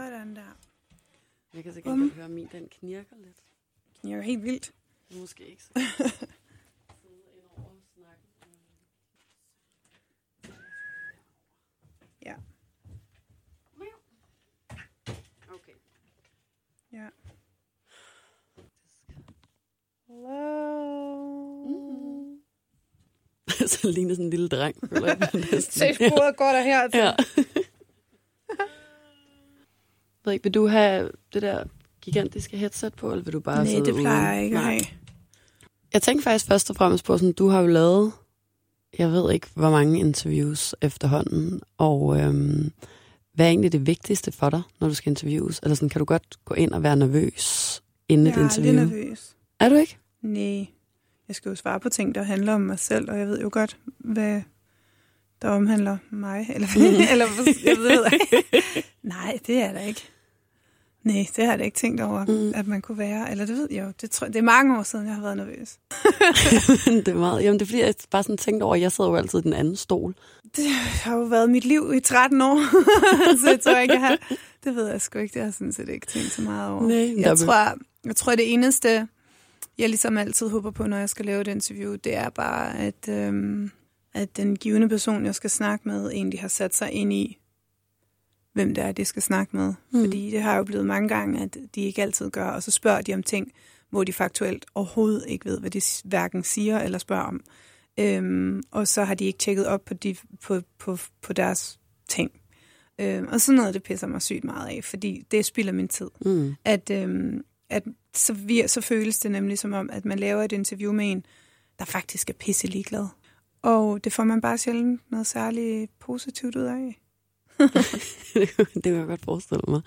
Sådan der. Jeg kan sikkert um. høre, at min den knirker lidt. Er jo helt vildt. Måske ikke så. Ja. Okay. Ja. Hello. Mm-hmm. så ligner sådan en lille dreng. Se, sporet går der her. Ja. Ved ikke, vil du have det der gigantiske headset på, eller vil du bare Nej, sidde det plejer uden? jeg ikke Nej. Jeg tænkte faktisk først og fremmest på, sådan, du har jo lavet, jeg ved ikke, hvor mange interviews efterhånden, og øhm, hvad er egentlig det vigtigste for dig, når du skal interviews? Eller sådan, kan du godt gå ind og være nervøs inden Jeg et er interview? lidt nervøs. Er du ikke? Nej. Jeg skal jo svare på ting, der handler om mig selv, og jeg ved jo godt, hvad der omhandler mig. Eller, eller jeg ved ikke. Nej, det er der ikke. Nej, det har jeg da ikke tænkt over, Mm. at man kunne være. Eller det ved jeg jo. Det, tror, det er mange år siden, jeg har været nervøs. det er meget. Jamen, det er fordi, jeg bare sådan tænkte over, at jeg sidder jo altid i den anden stol. Det har jo været mit liv i 13 år, så jeg tror ikke, jeg har... Det ved jeg sgu ikke, det har jeg sådan set ikke tænkt så meget over. Nej, jeg, tror, jeg tror, det eneste, jeg ligesom altid håber på, når jeg skal lave et interview, det er bare, at, øhm, at den givende person, jeg skal snakke med, egentlig har sat sig ind i, hvem det er, de skal snakke med. Mm. Fordi det har jo blevet mange gange, at de ikke altid gør, og så spørger de om ting, hvor de faktuelt overhovedet ikke ved, hvad de hverken siger eller spørger om. Øhm, og så har de ikke tjekket op på, de, på, på, på deres ting. Øhm, og sådan noget, det pisser mig sygt meget af, fordi det spilder min tid. Mm. At, øhm, at så, vir, så føles det nemlig som om, at man laver et interview med en, der faktisk er pisse ligeglad. Og det får man bare sjældent noget særligt positivt ud af. Det kan jeg godt forestille mig.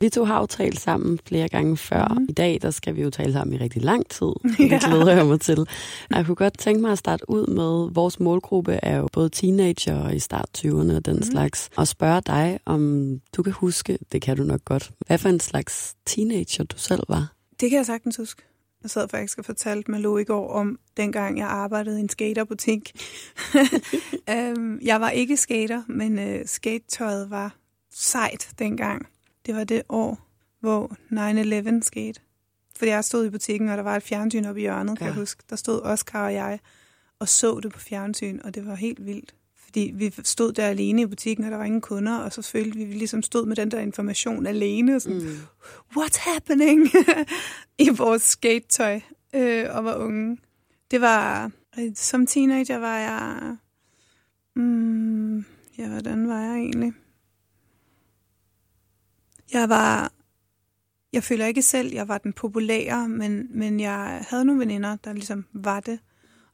Vi to har jo talt sammen flere gange før. Mm. I dag, der skal vi jo tale sammen i rigtig lang tid. Det Ja. glæder jeg mig til. Jeg kunne godt tænke mig at starte ud med, vores målgruppe er jo både teenager og i start 20'erne og den Mhm. slags. Og spørge dig, om du kan huske, det kan du nok godt, hvad for en slags teenager du selv var. Det kan jeg sagtens huske. Jeg sad faktisk og fortalte Malo i går om, dengang jeg arbejdede i en skaterbutik. um, jeg var ikke skater, men uh, skatetøjet var sejt dengang. Det var det år, hvor 9-11 skete. Fordi jeg stod i butikken, og der var et fjernsyn oppe i hjørnet, kan Ja. jeg huske. Der stod Oscar og jeg og så det på fjernsyn, og det var helt vildt. Fordi vi stod der alene i butikken, og der var ingen kunder, og så følte vi, at vi ligesom stod med den der information alene. og Sådan, Mm. what's happening? I vores skatetøj øh, og var unge. Det var, øh, som teenager var jeg, mm, ja, hvordan var jeg egentlig? Jeg var, jeg føler ikke selv, jeg var den populære, men, men jeg havde nogle veninder, der ligesom var det.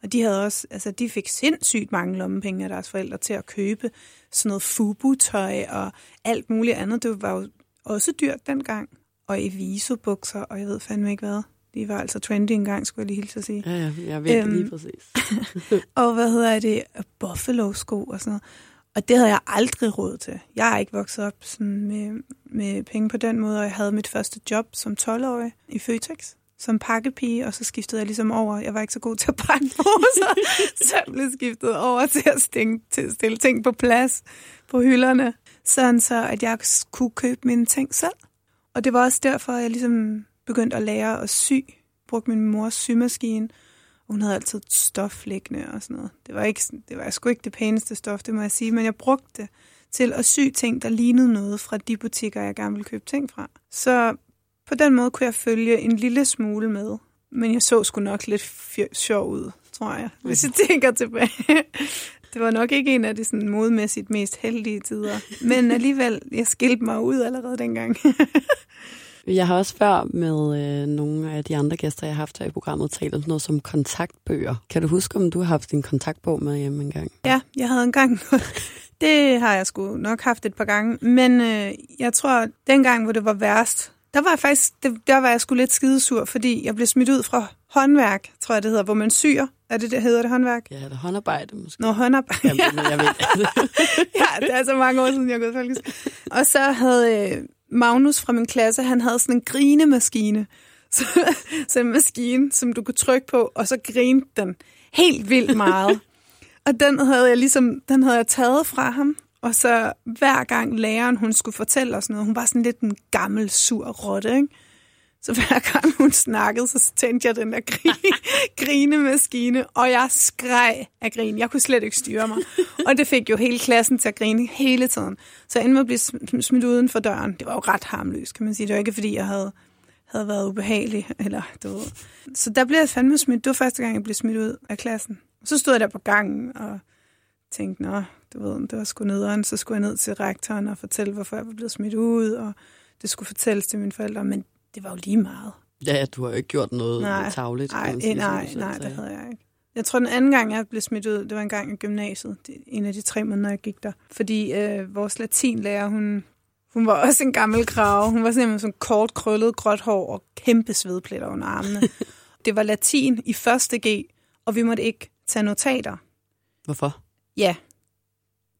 Og de havde også, altså de fik sindssygt mange lommepenge af deres forældre til at købe sådan noget fubu-tøj og alt muligt andet. Det var jo også dyrt dengang. Og i visubukser, og jeg ved fandme ikke hvad. De var altså trendy engang, skulle jeg lige hilse at sige. Ja, ja, jeg ved. Øhm. lige præcis. Og hvad hedder det? Buffalo-sko og sådan noget. Og det havde jeg aldrig råd til. Jeg er ikke vokset op sådan med, med penge på den måde, og jeg havde mit første job som 12-årig i Føtex som pakkepige, og så skiftede jeg ligesom over. Jeg var ikke så god til at pakke poser, så jeg blev skiftet over til at, stænge, til at stille ting på plads på hylderne, sådan så, at jeg kunne købe mine ting selv. Og det var også derfor, at jeg ligesom begyndte at lære at sy. Brugte min mors symaskine, og hun havde altid stof liggende og sådan noget. Det var, ikke, det var sgu ikke det pæneste stof, det må jeg sige, men jeg brugte det til at sy ting, der lignede noget fra de butikker, jeg gerne ville købe ting fra. Så på den måde kunne jeg følge en lille smule med. Men jeg så sgu nok lidt sjov ud, tror jeg, hvis jeg tænker tilbage. Det var nok ikke en af de sådan modmæssigt mest heldige tider. Men alligevel, jeg skilte mig ud allerede dengang. Jeg har også før med øh, nogle af de andre gæster, jeg har haft her i programmet, talt om noget som kontaktbøger. Kan du huske, om du har haft din kontaktbog med hjemme engang? Ja, jeg havde engang... det har jeg sgu nok haft et par gange. Men øh, jeg tror, dengang, hvor det var værst, der var jeg faktisk, der var jeg sgu lidt skidesur, fordi jeg blev smidt ud fra håndværk, tror jeg det hedder, hvor man syr. Er det det, hedder det håndværk? Ja, det er håndarbejde måske. Nå, håndarbejde. Jamen, jeg ved ja, det er så mange år siden, jeg har gået folkeskole. Og så havde øh, Magnus fra min klasse, han havde sådan en grinemaskine. Så, så en maskine, som du kunne trykke på, og så grinte den helt vildt meget. og den havde jeg ligesom, den havde jeg taget fra ham, Og så hver gang læreren, hun skulle fortælle os noget, hun var sådan lidt en gammel, sur rotte, ikke? Så hver gang hun snakkede, så tændte jeg den der gri- grinemaskine, og jeg skreg af grin. Jeg kunne slet ikke styre mig. Og det fik jo hele klassen til at grine hele tiden. Så inden med at blive smidt uden for døren, det var jo ret harmløst, kan man sige. Det var ikke, fordi jeg havde, havde været ubehagelig. Eller, du ved. Så der blev jeg fandme smidt. Det var første gang, jeg blev smidt ud af klassen. Så stod jeg der på gangen og tænkte, nå, du ved, det var sgu nederen. Så skulle jeg ned til rektoren og fortælle, hvorfor jeg var blevet smidt ud, og det skulle fortælles til mine forældre. Men det var jo lige meget. Ja, du har jo ikke gjort noget nej, tavligt. Nej, sige, nej, nej, det havde jeg ikke. Jeg tror, den anden gang, jeg blev smidt ud, det var en gang i gymnasiet. Det en af de tre måneder, jeg gik der. Fordi øh, vores latinlærer, hun, hun var også en gammel krav. Hun var simpelthen sådan kort, krøllet, gråt hår og kæmpe svedpletter under armene. det var latin i første G, og vi måtte ikke tage notater. Hvorfor? Ja,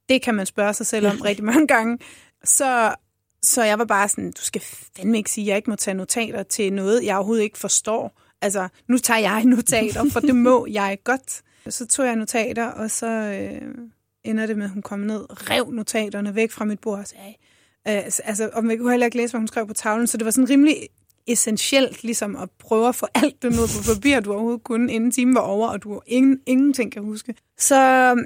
det kan man spørge sig selv om rigtig mange gange. Så så jeg var bare sådan, du skal fandme ikke sige, at jeg ikke må tage notater til noget, jeg overhovedet ikke forstår. Altså, nu tager jeg notater, for det må jeg godt. Så tog jeg notater, og så øh, ender det med, at hun kom ned, rev notaterne væk fra mit bord og sagde, øh, altså, og man kunne heller ikke læse, hvad hun skrev på tavlen, så det var sådan rimelig essentielt ligesom at prøve at få alt det ned på papir, du overhovedet kunne, inden timen var over, og du ingen, ingenting kan huske. Så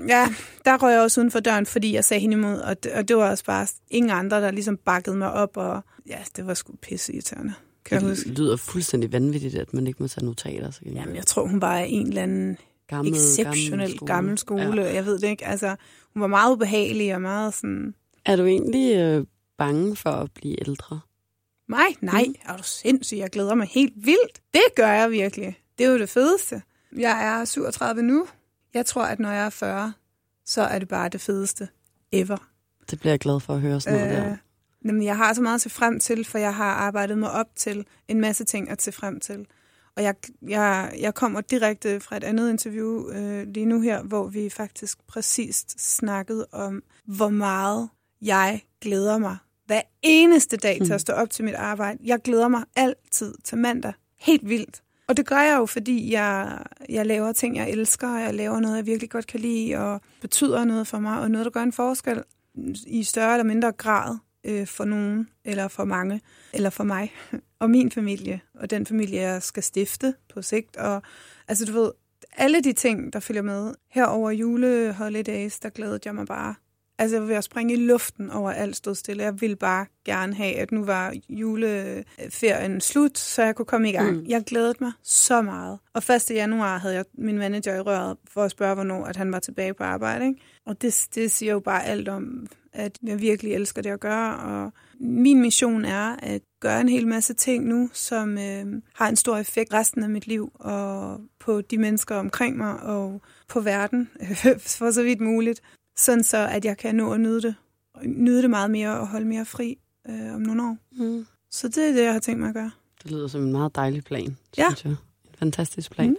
ja, der røg jeg også uden for døren, fordi jeg sagde hende imod, og det, og det var også bare ingen andre, der ligesom bakkede mig op, og ja, det var sgu pisse irriterende. Kan det jeg huske. lyder fuldstændig vanvittigt, at man ikke må tage notater. Så Jamen, jeg tror, hun bare er en eller anden gammel, exceptionel gammel skole. Gammel skole. Ja. Jeg ved det ikke. Altså, hun var meget ubehagelig og meget sådan... Er du egentlig øh, bange for at blive ældre? Mig? Nej, mm. er du sindssyg? Jeg glæder mig helt vildt. Det gør jeg virkelig. Det er jo det fedeste. Jeg er 37 nu. Jeg tror, at når jeg er 40, så er det bare det fedeste ever. Det bliver jeg glad for at høre sådan noget øh, der. Jamen, jeg har så meget at se frem til, for jeg har arbejdet mig op til en masse ting at se frem til. Og jeg, jeg, jeg kommer direkte fra et andet interview øh, lige nu her, hvor vi faktisk præcist snakkede om, hvor meget jeg glæder mig hver eneste dag til at mm. stå op til mit arbejde. Jeg glæder mig altid til mandag. Helt vildt. Og det gør jeg jo, fordi jeg, jeg laver ting, jeg elsker, jeg laver noget, jeg virkelig godt kan lide, og betyder noget for mig, og noget, der gør en forskel i større eller mindre grad øh, for nogen, eller for mange, eller for mig, og min familie, og den familie, jeg skal stifte på sigt. Og altså, du ved, alle de ting, der følger med. Her over jule holidays, der glædede jeg mig bare Altså, jeg var ved at springe i luften over alt stod stille. Jeg ville bare gerne have, at nu var juleferien slut, så jeg kunne komme i gang. Mm. Jeg glædede mig så meget. Og 1. januar havde jeg min manager i røret for at spørge, hvornår at han var tilbage på arbejde. Ikke? Og det, det siger jo bare alt om, at jeg virkelig elsker det at gøre. Og min mission er at gøre en hel masse ting nu, som øh, har en stor effekt resten af mit liv, og på de mennesker omkring mig, og på verden, for så vidt muligt sådan så at jeg kan nå at nyde det, nyde det meget mere og holde mere fri øh, om nogle år. Mm. Så det er det, jeg har tænkt mig at gøre. Det lyder som en meget dejlig plan, ja. synes jeg. En fantastisk plan. Mm.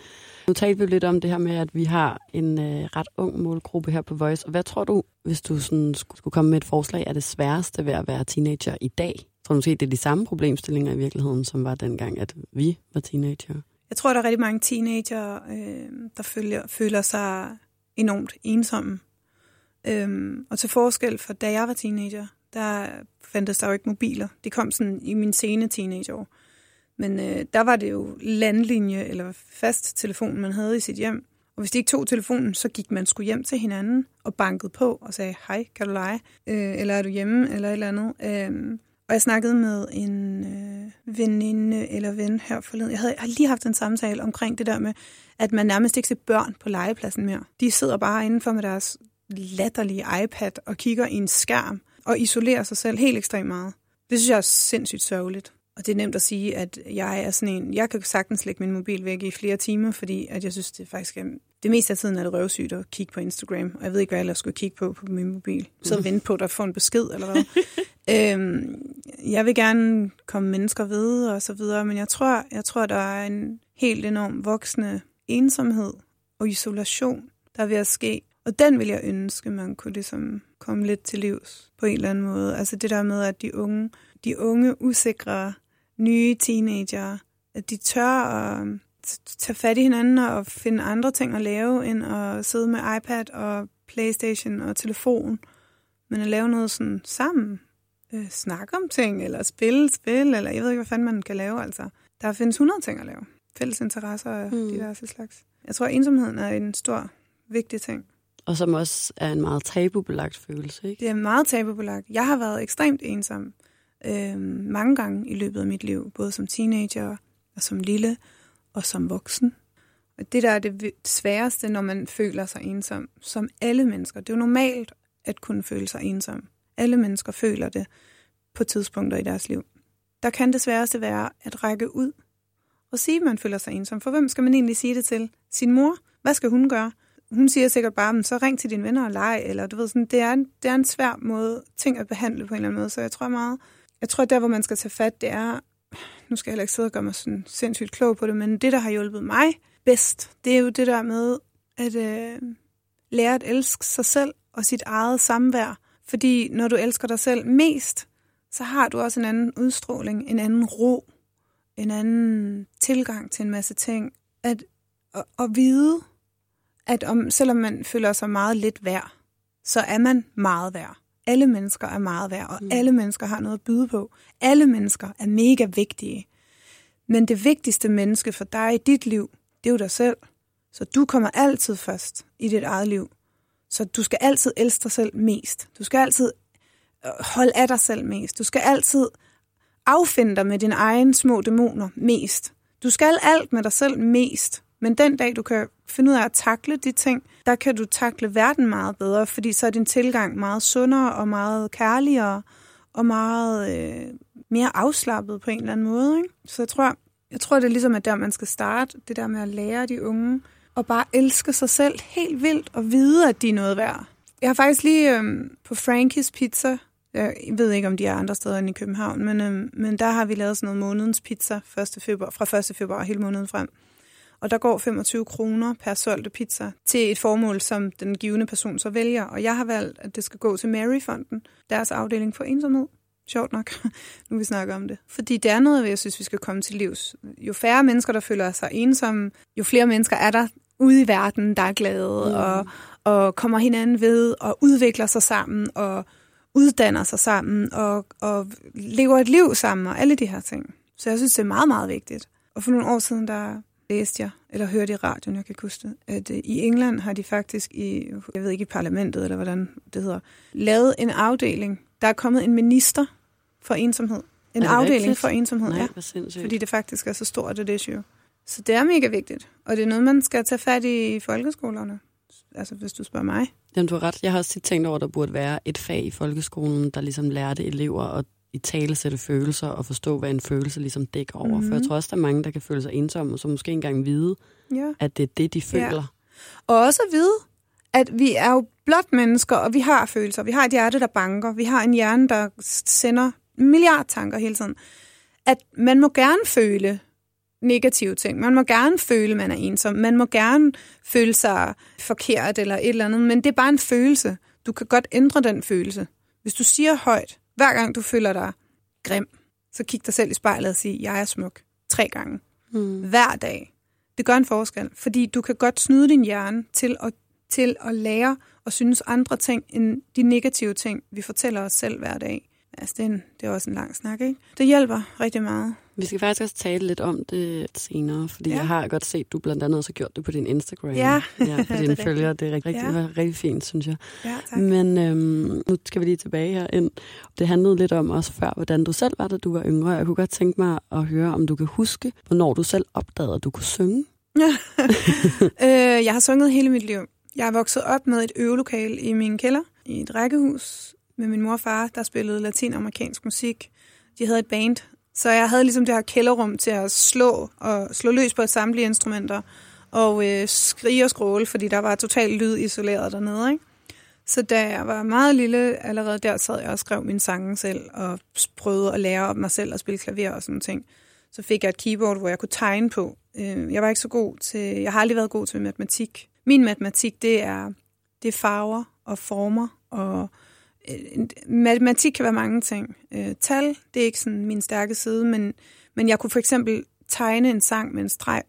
Nu talte vi lidt om det her med, at vi har en øh, ret ung målgruppe her på Voice. Og hvad tror du, hvis du sådan skulle komme med et forslag, er det sværeste ved at være teenager i dag? Tror du måske, det er de samme problemstillinger i virkeligheden, som var dengang, at vi var teenager? Jeg tror, der er rigtig mange teenager, øh, der føler, føler sig enormt ensomme Øhm, og til forskel fra da jeg var teenager, der fandtes der jo ikke mobiler. Det kom sådan i min sene teenageår. Men øh, der var det jo landlinje eller fast telefon, man havde i sit hjem. Og hvis de ikke tog telefonen, så gik man sgu hjem til hinanden og bankede på og sagde, hej, kan du lege? Øh, eller er du hjemme? Eller et eller andet. Øh, og jeg snakkede med en øh, veninde eller ven her forleden. Jeg, havde, jeg har lige haft en samtale omkring det der med, at man nærmest ikke ser børn på legepladsen mere. De sidder bare indenfor med deres latterlige iPad og kigger i en skærm og isolerer sig selv helt ekstremt meget. Det synes jeg er sindssygt sørgeligt. Og det er nemt at sige, at jeg er sådan en... Jeg kan sagtens lægge min mobil væk i flere timer, fordi at jeg synes, det faktisk er... Det meste af tiden er det røvsygt at kigge på Instagram, og jeg ved ikke, hvad jeg ellers skulle kigge på på min mobil. Så mm. vente på, at få en besked, eller hvad. øhm, jeg vil gerne komme mennesker ved, og så videre, men jeg tror, jeg tror, der er en helt enorm voksende ensomhed og isolation, der er ved at ske og den vil jeg ønske, man kunne ligesom komme lidt til livs på en eller anden måde. Altså det der med, at de unge, de unge usikre, nye teenager, at de tør at tage fat i hinanden og finde andre ting at lave, end at sidde med iPad og Playstation og telefon Men at lave noget sådan sammen, øh, snakke om ting, eller spille spil, eller jeg ved ikke, hvad fanden man kan lave, altså. Der findes 100 ting at lave. Fælles interesser af Mm. diverse slags. Jeg tror, at ensomheden er en stor, vigtig ting. Og som også er en meget tabubelagt følelse, ikke? Det er meget tabubelagt. Jeg har været ekstremt ensom øh, mange gange i løbet af mit liv, både som teenager og som lille og som voksen. Og det der er det sværeste, når man føler sig ensom, som alle mennesker. Det er jo normalt at kunne føle sig ensom. Alle mennesker føler det på tidspunkter i deres liv. Der kan det sværeste være at række ud og sige, at man føler sig ensom. For hvem skal man egentlig sige det til? Sin mor? Hvad skal hun gøre? Hun siger sikkert bare, så ring til dine venner og leg, eller du ved sådan, det er, en, det er en svær måde, ting at behandle på en eller anden måde, så jeg tror meget, jeg tror der, hvor man skal tage fat, det er, nu skal jeg heller ikke sidde og gøre mig sådan sindssygt klog på det, men det, der har hjulpet mig bedst, det er jo det der med at øh, lære at elske sig selv og sit eget samvær. Fordi når du elsker dig selv mest, så har du også en anden udstråling, en anden ro, en anden tilgang til en masse ting. At, at, at vide, at om, selvom man føler sig meget lidt værd, så er man meget værd. Alle mennesker er meget værd, og Mm. alle mennesker har noget at byde på. Alle mennesker er mega vigtige. Men det vigtigste menneske for dig i dit liv, det er jo dig selv. Så du kommer altid først i dit eget liv. Så du skal altid elske dig selv mest. Du skal altid øh, holde af dig selv mest. Du skal altid affinde dig med dine egne små dæmoner mest. Du skal alt med dig selv mest. Men den dag, du kan finde ud af at takle de ting, der kan du takle verden meget bedre, fordi så er din tilgang meget sundere og meget kærligere og meget øh, mere afslappet på en eller anden måde. Ikke? Så jeg tror, jeg tror, det er ligesom, at der man skal starte, det der med at lære de unge, og bare elske sig selv helt vildt og vide, at de er noget værd. Jeg har faktisk lige øh, på Frankies Pizza, jeg ved ikke, om de er andre steder end i København, men, øh, men der har vi lavet sådan noget månedens pizza 1. februar, fra 1. februar hele måneden frem. Og der går 25 kroner per solgte pizza til et formål, som den givende person så vælger. Og jeg har valgt, at det skal gå til Maryfonden, deres afdeling for ensomhed. Sjovt nok, nu vi snakker om det. Fordi det er noget, jeg synes, vi skal komme til livs. Jo færre mennesker, der føler sig ensomme, jo flere mennesker er der ude i verden, der er glade mm. og, og kommer hinanden ved og udvikler sig sammen og uddanner sig sammen og, og lever et liv sammen og alle de her ting. Så jeg synes, det er meget, meget vigtigt. Og for nogle år siden, der læste jeg, eller hørte i radioen, jeg kan huske det, at øh, i England har de faktisk i, jeg ved ikke, i parlamentet, eller hvordan det hedder, lavet en afdeling. Der er kommet en minister for ensomhed. En afdeling rigtigt? for ensomhed, Nej, ja. Fordi det faktisk er så stort et issue. Så det er mega vigtigt. Og det er noget, man skal tage fat i i folkeskolerne. Altså, hvis du spørger mig. Jamen, du har ret. Jeg har også tit tænkt over, at der burde være et fag i folkeskolen, der ligesom lærte elever at i tale sætte følelser og forstå, hvad en følelse ligesom dækker over. Mm-hmm. For jeg Mhm. tror også, der er mange, der kan føle sig ensomme, og så måske engang vide, Ja. at det er det, de føler. Ja. Og også at vide, at vi er jo blot mennesker, og vi har følelser. Vi har et hjerte, der banker. Vi har en hjerne, der sender en milliard tanker hele tiden. At man må gerne føle negative ting. Man må gerne føle, man er ensom. Man må gerne føle sig forkert eller et eller andet, men det er bare en følelse. Du kan godt ændre den følelse. Hvis du siger højt, hver gang du føler dig grim, så kig dig selv i spejlet og sig, jeg er smuk. Tre gange. Mm. Hver dag. Det gør en forskel, fordi du kan godt snyde din hjerne til at, til at lære og synes andre ting end de negative ting, vi fortæller os selv hver dag. Altså, det er, en, det er også en lang snak, ikke? Det hjælper rigtig meget. Vi skal faktisk også tale lidt om det senere, fordi ja. Ja. jeg har godt set, du blandt andet også har gjort det på din Instagram. Ja, ja på dine følgere. Det er rigtig, rigtig, Ja. ja. rigtig fint, synes jeg. Ja, tak. Men øhm, nu skal vi lige tilbage herind. Det handlede lidt om også før, hvordan du selv var, da du var yngre. Jeg kunne godt tænke mig at høre, om du kan huske, hvornår du selv opdagede, at du kunne synge. øh, jeg har sunget hele mit liv. Jeg er vokset op med et øvelokale i min kælder, i et rækkehus, med min mor og far, der spillede latinamerikansk musik. De havde et band, så jeg havde ligesom det her kælderrum til at slå og slå løs på samtlige instrumenter og øh, skrige og skråle, fordi der var totalt lyd isoleret dernede. Ikke? Så da jeg var meget lille, allerede der sad jeg og skrev mine sange selv, og prøvede at lære op mig selv at spille klaver og sådan ting. Så fik jeg et keyboard, hvor jeg kunne tegne på. Øh, jeg var ikke så god til, jeg har aldrig været god til matematik. Min matematik, det er, det er farver og former, og matematik kan være mange ting. Øh, Tal, det er ikke sådan min stærke side, men, men jeg kunne for eksempel tegne en sang med en streg,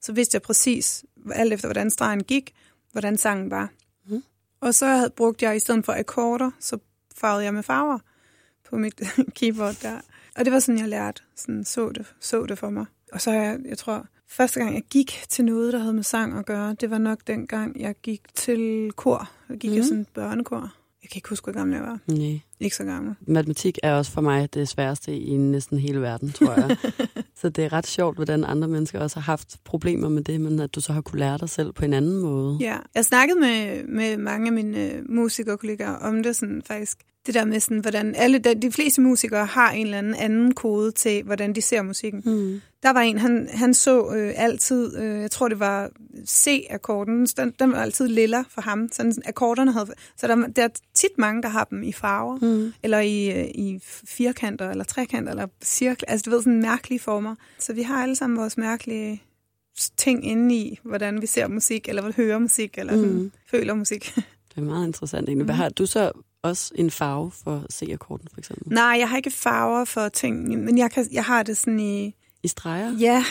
så vidste jeg præcis, alt efter hvordan stregen gik, hvordan sangen var. Mhm. Og så havde, brugte jeg i stedet for akkorder, så farvede jeg med farver på mit keyboard der. Og det var sådan, jeg lærte, sådan så det, så det for mig. Og så har jeg, jeg tror, første gang jeg gik til noget, der havde med sang at gøre, det var nok den gang, jeg gik til kor. Jeg gik mm. i sådan en børnekor. Jeg kan ikke huske, hvor gammel jeg var. Nej. Ikke så gammel. Matematik er også for mig det sværeste i næsten hele verden, tror jeg. så det er ret sjovt, hvordan andre mennesker også har haft problemer med det, men at du så har kunne lære dig selv på en anden måde. Ja, jeg snakkede med, med mange af mine øh, musikerkollegaer om det sådan faktisk. Det der med sådan, hvordan alle, de, de fleste musikere har en eller anden anden kode til, hvordan de ser musikken. Mm. Der var en, han, han så øh, altid, øh, jeg tror det var C-akkorden, den, den var altid lilla for ham. Sådan, akkorderne havde, så der, der er tit mange, der har dem i farver, Mm. eller i, øh, i firkanter, eller trekanter, eller cirkler, altså du ved, sådan mærkelige former. Så vi har alle sammen vores mærkelige ting inde i, hvordan vi ser musik, eller hører musik, eller sådan, Mm. føler musik. Det er meget interessant egentlig. Hvad Mm. har du så også en farve for C-akkorden, for eksempel? Nej, jeg har ikke farver for ting, men jeg, kan, jeg har det sådan i... I streger? Ja.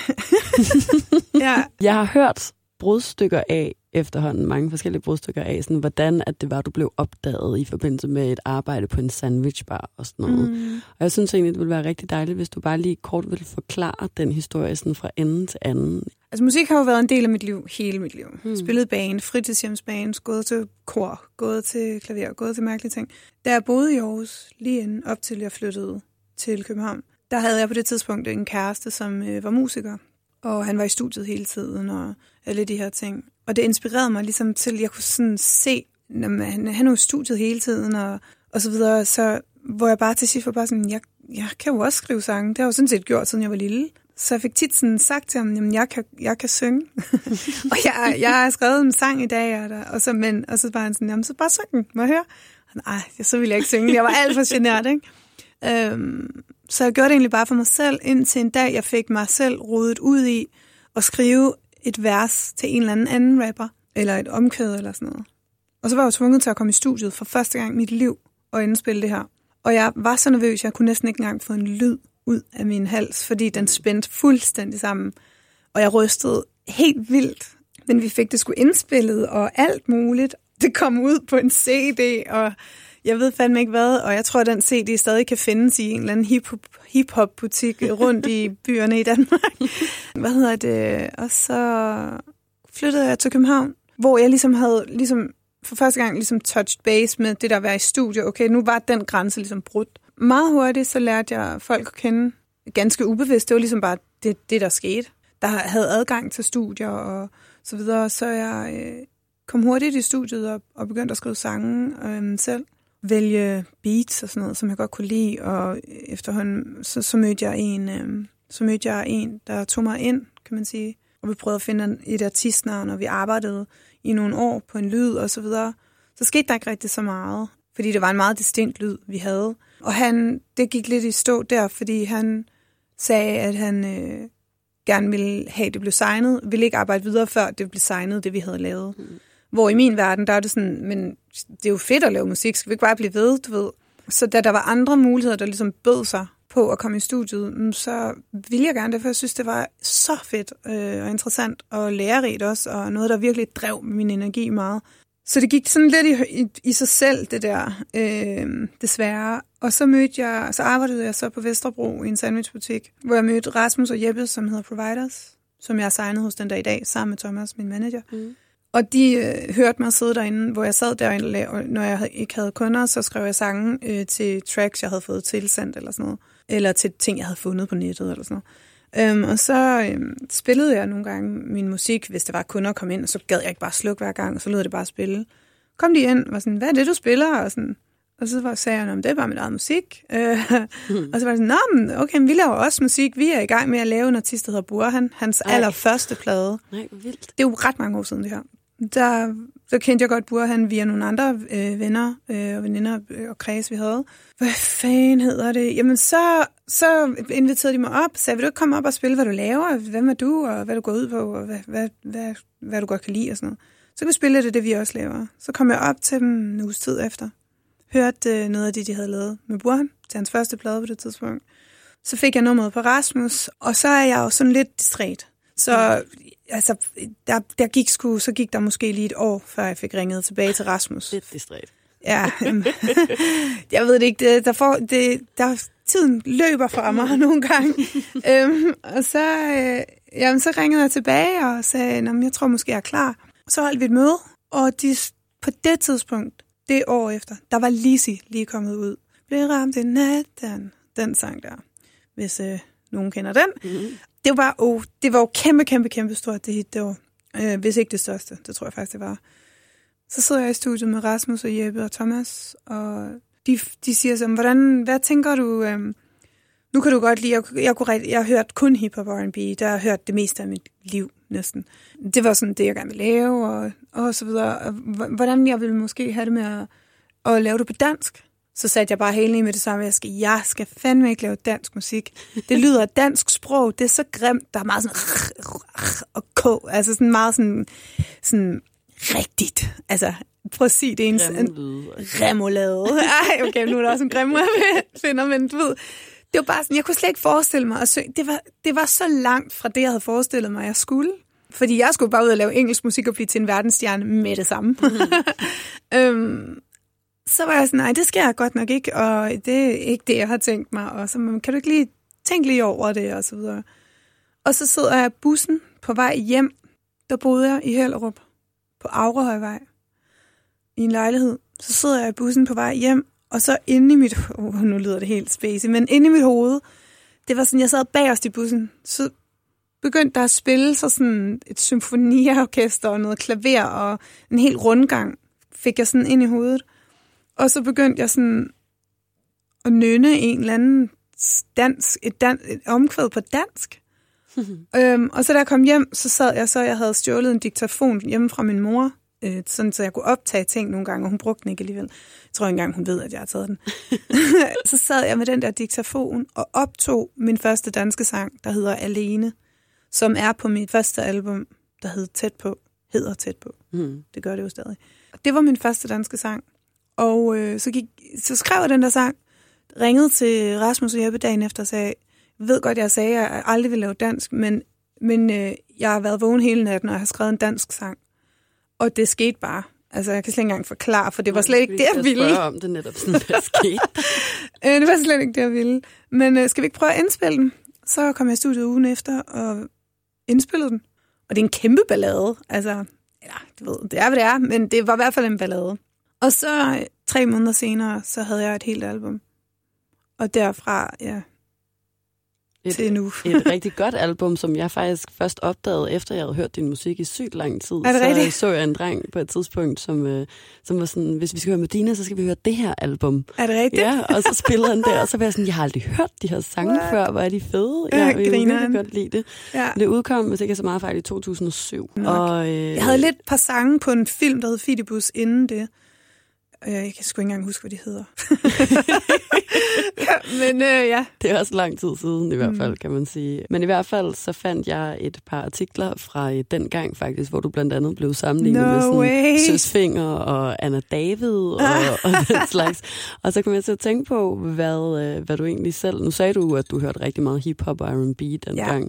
ja. Jeg har hørt brudstykker af efterhånden, mange forskellige brudstykker af, sådan, hvordan at det var, du blev opdaget i forbindelse med et arbejde på en sandwichbar og sådan noget. Mm. Og jeg synes egentlig, det ville være rigtig dejligt, hvis du bare lige kort ville forklare den historie sådan fra ende til anden. Altså musik har jo været en del af mit liv, hele mit liv. Hmm. Mm. Spillet bane, fritidshjemsbane, gået til kor, gået til klaver, gået til mærkelige ting. Da jeg boede i Aarhus, lige inden op til jeg flyttede til København, der havde jeg på det tidspunkt en kæreste, som øh, var musiker. Og han var i studiet hele tiden, og alle de her ting. Og det inspirerede mig ligesom til, at jeg kunne sådan se, når han, han jo i studiet hele tiden, og, og så videre. Så hvor jeg bare til sidst var bare sådan, jeg, jeg kan jo også skrive sange. Det har jeg jo sådan set gjort, siden jeg var lille. Så jeg fik tit sådan sagt til ham, at jeg kan, jeg kan synge. og jeg, jeg har skrevet en sang i dag, og, der, og, så, men, og så var han sådan, jamen så bare syng den, må jeg høre? Nej, så ville jeg ikke synge. Jeg var alt for genert, ikke? Øhm, så jeg gjorde det egentlig bare for mig selv, indtil en dag, jeg fik mig selv rodet ud i at skrive et vers til en eller anden anden rapper, eller et omkød eller sådan noget. Og så var jeg jo tvunget til at komme i studiet for første gang i mit liv og indspille det her. Og jeg var så nervøs, jeg kunne næsten ikke engang få en lyd ud af min hals, fordi den spændte fuldstændig sammen. Og jeg rystede helt vildt. Men vi fik det sgu indspillet og alt muligt. Det kom ud på en CD, og jeg ved fandme ikke hvad, og jeg tror, at den CD stadig kan findes i en eller anden hip-hop- hip-hop-butik rundt i byerne i Danmark. Hvad hedder det? Og så flyttede jeg til København, hvor jeg ligesom havde ligesom for første gang ligesom touched base med det der at være i studio. Okay, nu var den grænse ligesom brudt. Meget hurtigt så lærte jeg folk at kende ganske ubevidst. Det var ligesom bare det, det der skete. Der havde adgang til studier og så videre. Så jeg øh, kom hurtigt i studiet og, og begyndte at skrive sange øh, selv. Vælge beats og sådan noget, som jeg godt kunne lide. Og efterhånden så, så mødte jeg en, øh, så mødte jeg en, der tog mig ind, kan man sige. Og vi prøvede at finde et artistnavn, og vi arbejdede i nogle år på en lyd og så videre. Så skete der ikke rigtig så meget, fordi det var en meget distinkt lyd, vi havde. Og han, det gik lidt i stå der, fordi han sagde, at han øh, gerne ville have, at det blev signet. Ville ikke arbejde videre, før det blev signet, det vi havde lavet. Mm. Hvor i min verden, der er det sådan, men det er jo fedt at lave musik, skal vi ikke bare blive ved, du ved. Så da der var andre muligheder, der ligesom bød sig på at komme i studiet, mm, så ville jeg gerne det, for jeg synes, det var så fedt øh, og interessant og lærerigt også, og noget, der virkelig drev min energi meget. Så det gik sådan lidt i, i, i sig selv, det der, øh, desværre. Og så mødte jeg, så arbejdede jeg så på Vesterbro i en sandwichbutik, hvor jeg mødte Rasmus og Jeppe, som hedder Providers, som jeg signet hos den dag i dag, sammen med Thomas, min manager. Mm. Og de øh, hørte mig sidde derinde, hvor jeg sad derinde, og når jeg ikke havde kunder, så skrev jeg sange øh, til tracks, jeg havde fået tilsendt eller sådan noget. Eller til ting, jeg havde fundet på nettet eller sådan noget. Øhm, og så øhm, spillede jeg nogle gange min musik, hvis der var kunder kom ind, og så gad jeg ikke bare slukke hver gang, og så lød det bare spille. Kom de ind og var sådan, hvad er det, du spiller? Og, sådan, og så var, sagde jeg, om det er bare mit eget musik. Øh, Mm. og så var det sådan, Nå, men okay, men vi laver også musik. Vi er i gang med at lave en artist, der hedder Burhan, hans Ej. allerførste plade. Nej, vildt. Det er jo ret mange år siden, det her. Der, der kendte jeg godt Burhan via nogle andre øh, venner øh, og veninder øh, og kreds, vi havde. Hvad fanden hedder det? Jamen, så, så inviterede de mig op, sagde, vil du ikke komme op og spille, hvad du laver? Hvem er du, og hvad du går ud på, og hvad, hvad, hvad, hvad du godt kan lide og sådan noget. Så kan vi spille det, det vi også laver. Så kom jeg op til dem en uges tid efter. Hørte øh, noget af det, de havde lavet med Burhan til hans første plade på det tidspunkt. Så fik jeg nummeret på Rasmus, og så er jeg jo sådan lidt distræt. Så altså, der, der gik sgu, så gik der måske lige et år, før jeg fik ringet tilbage til Rasmus. Lidt distræt. Ja, øhm, jeg ved det ikke. Det, der, får, det, der, tiden løber fra mig nogle gange. øhm, og så, øh, jamen, så ringede jeg tilbage og sagde, at jeg tror måske, jeg er klar. Så holdt vi et møde, og de, på det tidspunkt, det år efter, der var Lisi lige kommet ud. Blev ramt i natten, den sang der, hvis øh, nogen kender den. Mm-hmm. Det var, oh, det var jo kæmpe, kæmpe, kæmpe stort, det hit det år. Øh, hvis ikke det største, det tror jeg faktisk, det var. Så sidder jeg i studiet med Rasmus og Jeppe og Thomas, og de, de siger så, hvordan, hvad tænker du, øhm, nu kan du godt lide, jeg, jeg, kunne, jeg har hørt kun hiphop og R&B, der har hørt det meste af mit liv næsten. Det var sådan det, jeg gerne ville lave, og, og så videre. Og hvordan jeg ville måske have det med at, at lave det på dansk. Så satte jeg bare hele med det samme, jeg skal, jeg skal fandme ikke lave dansk musik. Det lyder dansk sprog, det er så grimt, der er meget sådan og k, altså sådan meget sådan, sådan rigtigt. Altså, prøv at sige det eneste. Remolade. Ej, okay, nu er der også en grimme, jeg finder, men du ved, det var bare sådan, jeg kunne slet ikke forestille mig at synge. Det var, det var så langt fra det, jeg havde forestillet mig, jeg skulle. Fordi jeg skulle bare ud og lave engelsk musik og blive til en verdensstjerne med det samme. Mm. øhm, så var jeg sådan, nej, det skal jeg godt nok ikke, og det er ikke det, jeg har tænkt mig. Og så kan du ikke lige tænke lige over det, og så videre. Og så sidder jeg i bussen på vej hjem. Der boede jeg i Hellerup på Aurehøjvej i en lejlighed. Så sidder jeg i bussen på vej hjem, og så inde i mit... Oh, nu lyder det helt spacey, men inde i mit hoved, det var sådan, jeg sad bagerst i bussen, så begyndte der at spille så sådan et symfoniorkester og noget klaver og en helt rundgang fik jeg sådan ind i hovedet. Og så begyndte jeg sådan at nynne en eller anden dansk, et, dan, et omkvæd på dansk. øhm, og så da jeg kom hjem, så sad jeg så, jeg havde stjålet en diktafon hjemme fra min mor, øh, sådan så jeg kunne optage ting nogle gange, og hun brugte den ikke alligevel. Jeg tror ikke engang, hun ved, at jeg har taget den. så sad jeg med den der diktafon og optog min første danske sang, der hedder Alene, som er på mit første album, der hedder Tæt på, hedder Tæt på. Mm. Det gør det jo stadig. Det var min første danske sang. Og øh, så, gik, så skrev jeg den der sang, ringede til Rasmus og Jeppe dagen efter og sagde, jeg ved godt, jeg sagde, at jeg aldrig vil lave dansk, men, men øh, jeg har været vågen hele natten, og jeg har skrevet en dansk sang. Og det skete bare. Altså, jeg kan slet ikke engang forklare, for det var slet ikke det, jeg ville. Om det netop sådan, det skete. Øh, det var slet ikke det, jeg ville. Men øh, skal vi ikke prøve at indspille den? Så kom jeg i studiet ugen efter og indspillede den. Og det er en kæmpe ballade. Altså, ja, du ved, det er, hvad det er, men det var i hvert fald en ballade. Og så tre måneder senere, så havde jeg et helt album. Og derfra, ja, et, til nu. et rigtig godt album, som jeg faktisk først opdagede, efter jeg havde hørt din musik i sygt lang tid. Er det så rigtigt? så jeg en dreng på et tidspunkt, som, øh, som var sådan, hvis vi skal høre Medina, så skal vi høre det her album. Er det rigtigt? Ja, og så spillede han der, og så var jeg sådan, jeg har aldrig hørt de her sange What? før, hvor er de fede. Ja, jeg vil virkelig godt lide det. Ja. Det udkom, hvis ikke er så meget fejl, i 2007. Nok. Og, øh, Jeg havde lidt par sange på en film, der hed Fidibus inden det. Jeg kan sgu ikke engang huske, hvad de hedder. ja, men øh, ja. Det er også lang tid siden i hvert fald, mm. kan man sige. Men i hvert fald så fandt jeg et par artikler fra øh, den gang faktisk, hvor du blandt andet blev sammenlignet No med sådan way. Søs Finger og Anna David og, og den slags. Og så kom jeg til at tænke på, hvad, øh, hvad du egentlig selv... Nu sagde du, at du hørte rigtig meget hiphop og R&B dengang. Ja.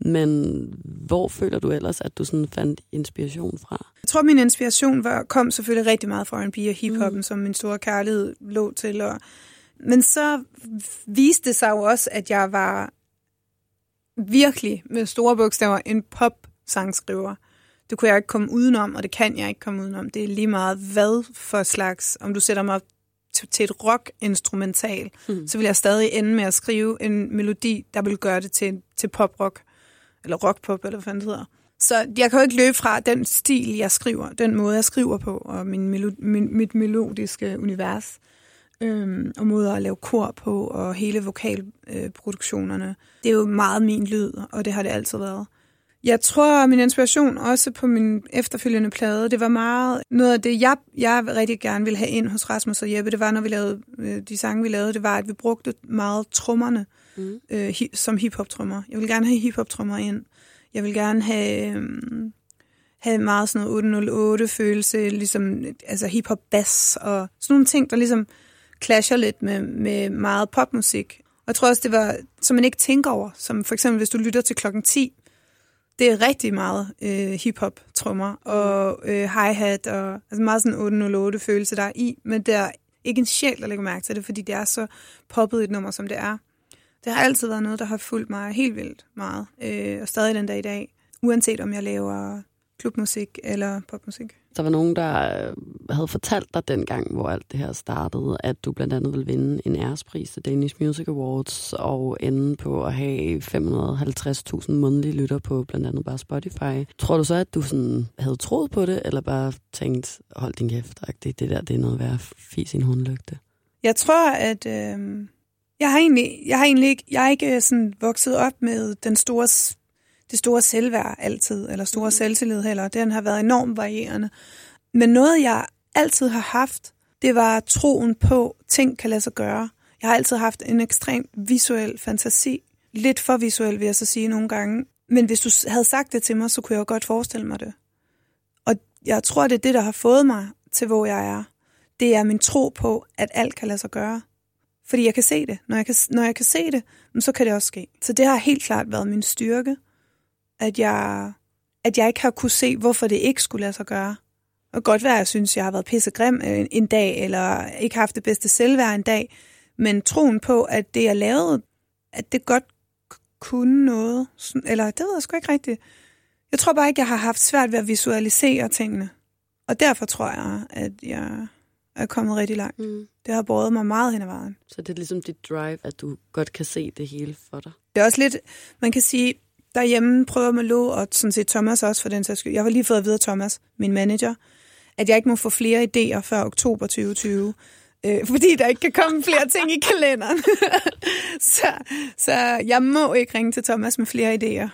Men hvor føler du ellers, at du sådan fandt inspiration fra? Jeg tror, min inspiration var, kom selvfølgelig rigtig meget fra R&B og hiphoppen, mm. som min store kærlighed lå til. Og, men så viste det sig jo også, at jeg var virkelig med store bogstaver en pop-sangskriver. Det kunne jeg ikke komme udenom, og det kan jeg ikke komme udenom. Det er lige meget hvad for slags, om du sætter mig til et rock-instrumental, mm. så vil jeg stadig ende med at skrive en melodi, der vil gøre det til, til pop-rock, eller rockpop, eller hvad fanden det hedder. Så jeg kan jo ikke løbe fra den stil, jeg skriver, den måde, jeg skriver på, og min melo- min, mit melodiske univers, øhm, og måder at lave kor på, og hele vokalproduktionerne. det er jo meget min lyd, og det har det altid været. Jeg tror, min inspiration også på min efterfølgende plade, det var meget noget af det, jeg, jeg rigtig gerne ville have ind hos Rasmus og Jeppe, det var, når vi lavede øh, de sange, vi lavede, det var, at vi brugte meget trommerne mm. øh, hi, som hiphop-trommer. Jeg vil gerne have hiphop-trommer ind. Jeg vil gerne have, øh, have meget sådan noget 808-følelse, ligesom altså hiphop-bass og sådan nogle ting, der ligesom clasher lidt med, med meget popmusik. Og jeg tror også, det var, som man ikke tænker over, som for eksempel, hvis du lytter til klokken 10, det er rigtig meget øh, hip-hop trommer og øh, hi-hat og altså meget sådan 808 følelse, der er i, men der er ikke en sjæl, der lægger mærke til det, fordi det er så poppet et nummer, som det er. Det har altid været noget, der har fulgt mig helt vildt meget, øh, og stadig den dag i dag, uanset om jeg laver klubmusik eller popmusik. Der var nogen, der øh, havde fortalt dig dengang, hvor alt det her startede, at du blandt andet ville vinde en ærespris til Danish Music Awards og ende på at have 550.000 månedlige lytter på blandt andet bare Spotify. Tror du så, at du sådan havde troet på det, eller bare tænkt, hold din kæft, det, det der det er noget værd fis en hundlygte? Jeg tror, at øh, jeg har egentlig, jeg har egentlig ikke, jeg er ikke sådan vokset op med den store det store selvværd altid, eller store mm. selvtillid heller. Den har været enormt varierende. Men noget, jeg altid har haft, det var troen på, at ting kan lade sig gøre. Jeg har altid haft en ekstrem visuel fantasi. Lidt for visuel, vil jeg så sige nogle gange. Men hvis du havde sagt det til mig, så kunne jeg godt forestille mig det. Og jeg tror, det er det, der har fået mig til, hvor jeg er. Det er min tro på, at alt kan lade sig gøre. Fordi jeg kan se det. Når jeg kan, når jeg kan se det, så kan det også ske. Så det har helt klart været min styrke at jeg, at jeg ikke har kunne se, hvorfor det ikke skulle lade sig gøre. Og godt være, at jeg synes, jeg har været pissegrim en, en dag, eller ikke haft det bedste selvværd en dag, men troen på, at det, jeg lavede, at det godt kunne noget, eller det ved jeg sgu ikke rigtigt. Jeg tror bare ikke, jeg har haft svært ved at visualisere tingene. Og derfor tror jeg, at jeg er kommet rigtig langt. Mm. Det har båret mig meget hen ad vejen. Så det er ligesom dit drive, at du godt kan se det hele for dig? Det er også lidt, man kan sige, derhjemme prøver Malo, og sådan set Thomas også for den sags skyld. Jeg var lige fået at vide af Thomas, min manager, at jeg ikke må få flere idéer før oktober 2020. Øh, fordi der ikke kan komme flere ting i kalenderen. så, så jeg må ikke ringe til Thomas med flere idéer.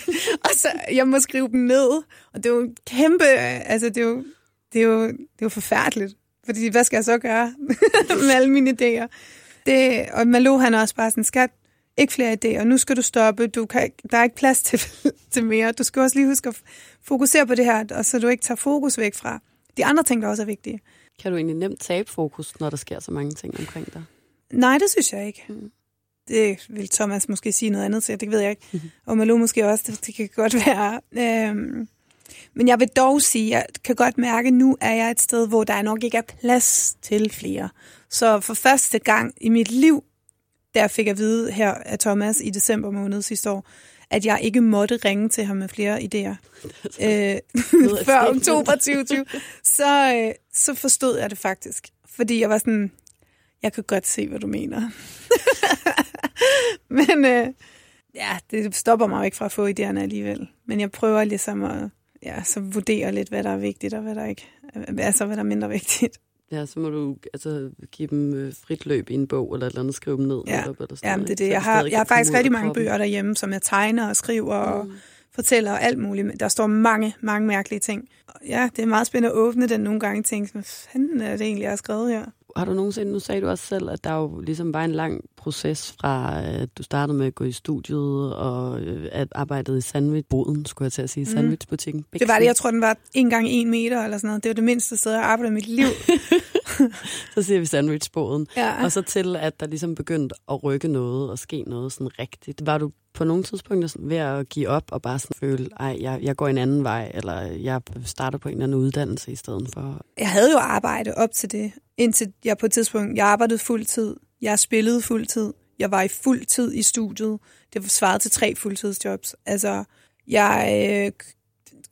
og så jeg må skrive dem ned. Og det er jo kæmpe, altså det er jo, det er jo, det er jo forfærdeligt. Fordi hvad skal jeg så gøre med alle mine idéer? Det, og Malo han er også bare sådan, skat, ikke flere idéer, nu skal du stoppe, du kan, der er ikke plads til, til mere. Du skal også lige huske at fokusere på det her, og så du ikke tager fokus væk fra de andre ting, der også er vigtige. Kan du egentlig nemt tabe fokus, når der sker så mange ting omkring dig? Nej, det synes jeg ikke. Mm. Det vil Thomas måske sige noget andet til, det ved jeg ikke. Og Malou måske også, det, det kan godt være. Øhm, men jeg vil dog sige, jeg kan godt mærke, at nu er jeg et sted, hvor der nok ikke er plads til flere. Så for første gang i mit liv der fik jeg at vide her af Thomas i december måned sidste år, at jeg ikke måtte ringe til ham med flere idéer øh, før oktober 2020, så, øh, så forstod jeg det faktisk. Fordi jeg var sådan, jeg kan godt se, hvad du mener. Men øh, ja, det stopper mig jo ikke fra at få idéerne alligevel. Men jeg prøver ligesom at ja, så vurdere lidt, hvad der er vigtigt og hvad der ikke altså hvad der er mindre vigtigt. Ja, så må du altså, give dem øh, frit løb i en bog, eller et eller andet, skrive dem ned. Ja, eller sådan ja det er det. Jeg har, jeg har faktisk rigtig mange bøger derhjemme, som jeg tegner og skriver mm. og fortæller alt muligt. Der står mange, mange mærkelige ting. Ja, det er meget spændende at åbne den nogle gange og tænke, hvad fanden er det egentlig, jeg har skrevet her? Har du nogensinde, nu sagde du også selv, at der jo ligesom var en lang proces fra, at du startede med at gå i studiet og øh, at arbejdede i sandwichboden, skulle jeg til at sige, mm. sandwichbutikken. Det var det, jeg tror, den var en gang en meter eller sådan noget. Det var det mindste sted, jeg arbejdede i mit liv. så siger vi sandwichboden. Ja. Og så til, at der ligesom begyndte at rykke noget og ske noget sådan rigtigt. Var du på nogle tidspunkter sådan ved at give op og bare sådan føle, ej, jeg, jeg går en anden vej, eller jeg starter på en eller anden uddannelse i stedet for? Jeg havde jo arbejde op til det, indtil jeg på et tidspunkt, jeg arbejdede fuld tid, jeg spillede fuld tid, jeg var i fuld tid i studiet, det var svaret til tre fuldtidsjobs. Altså, jeg øh,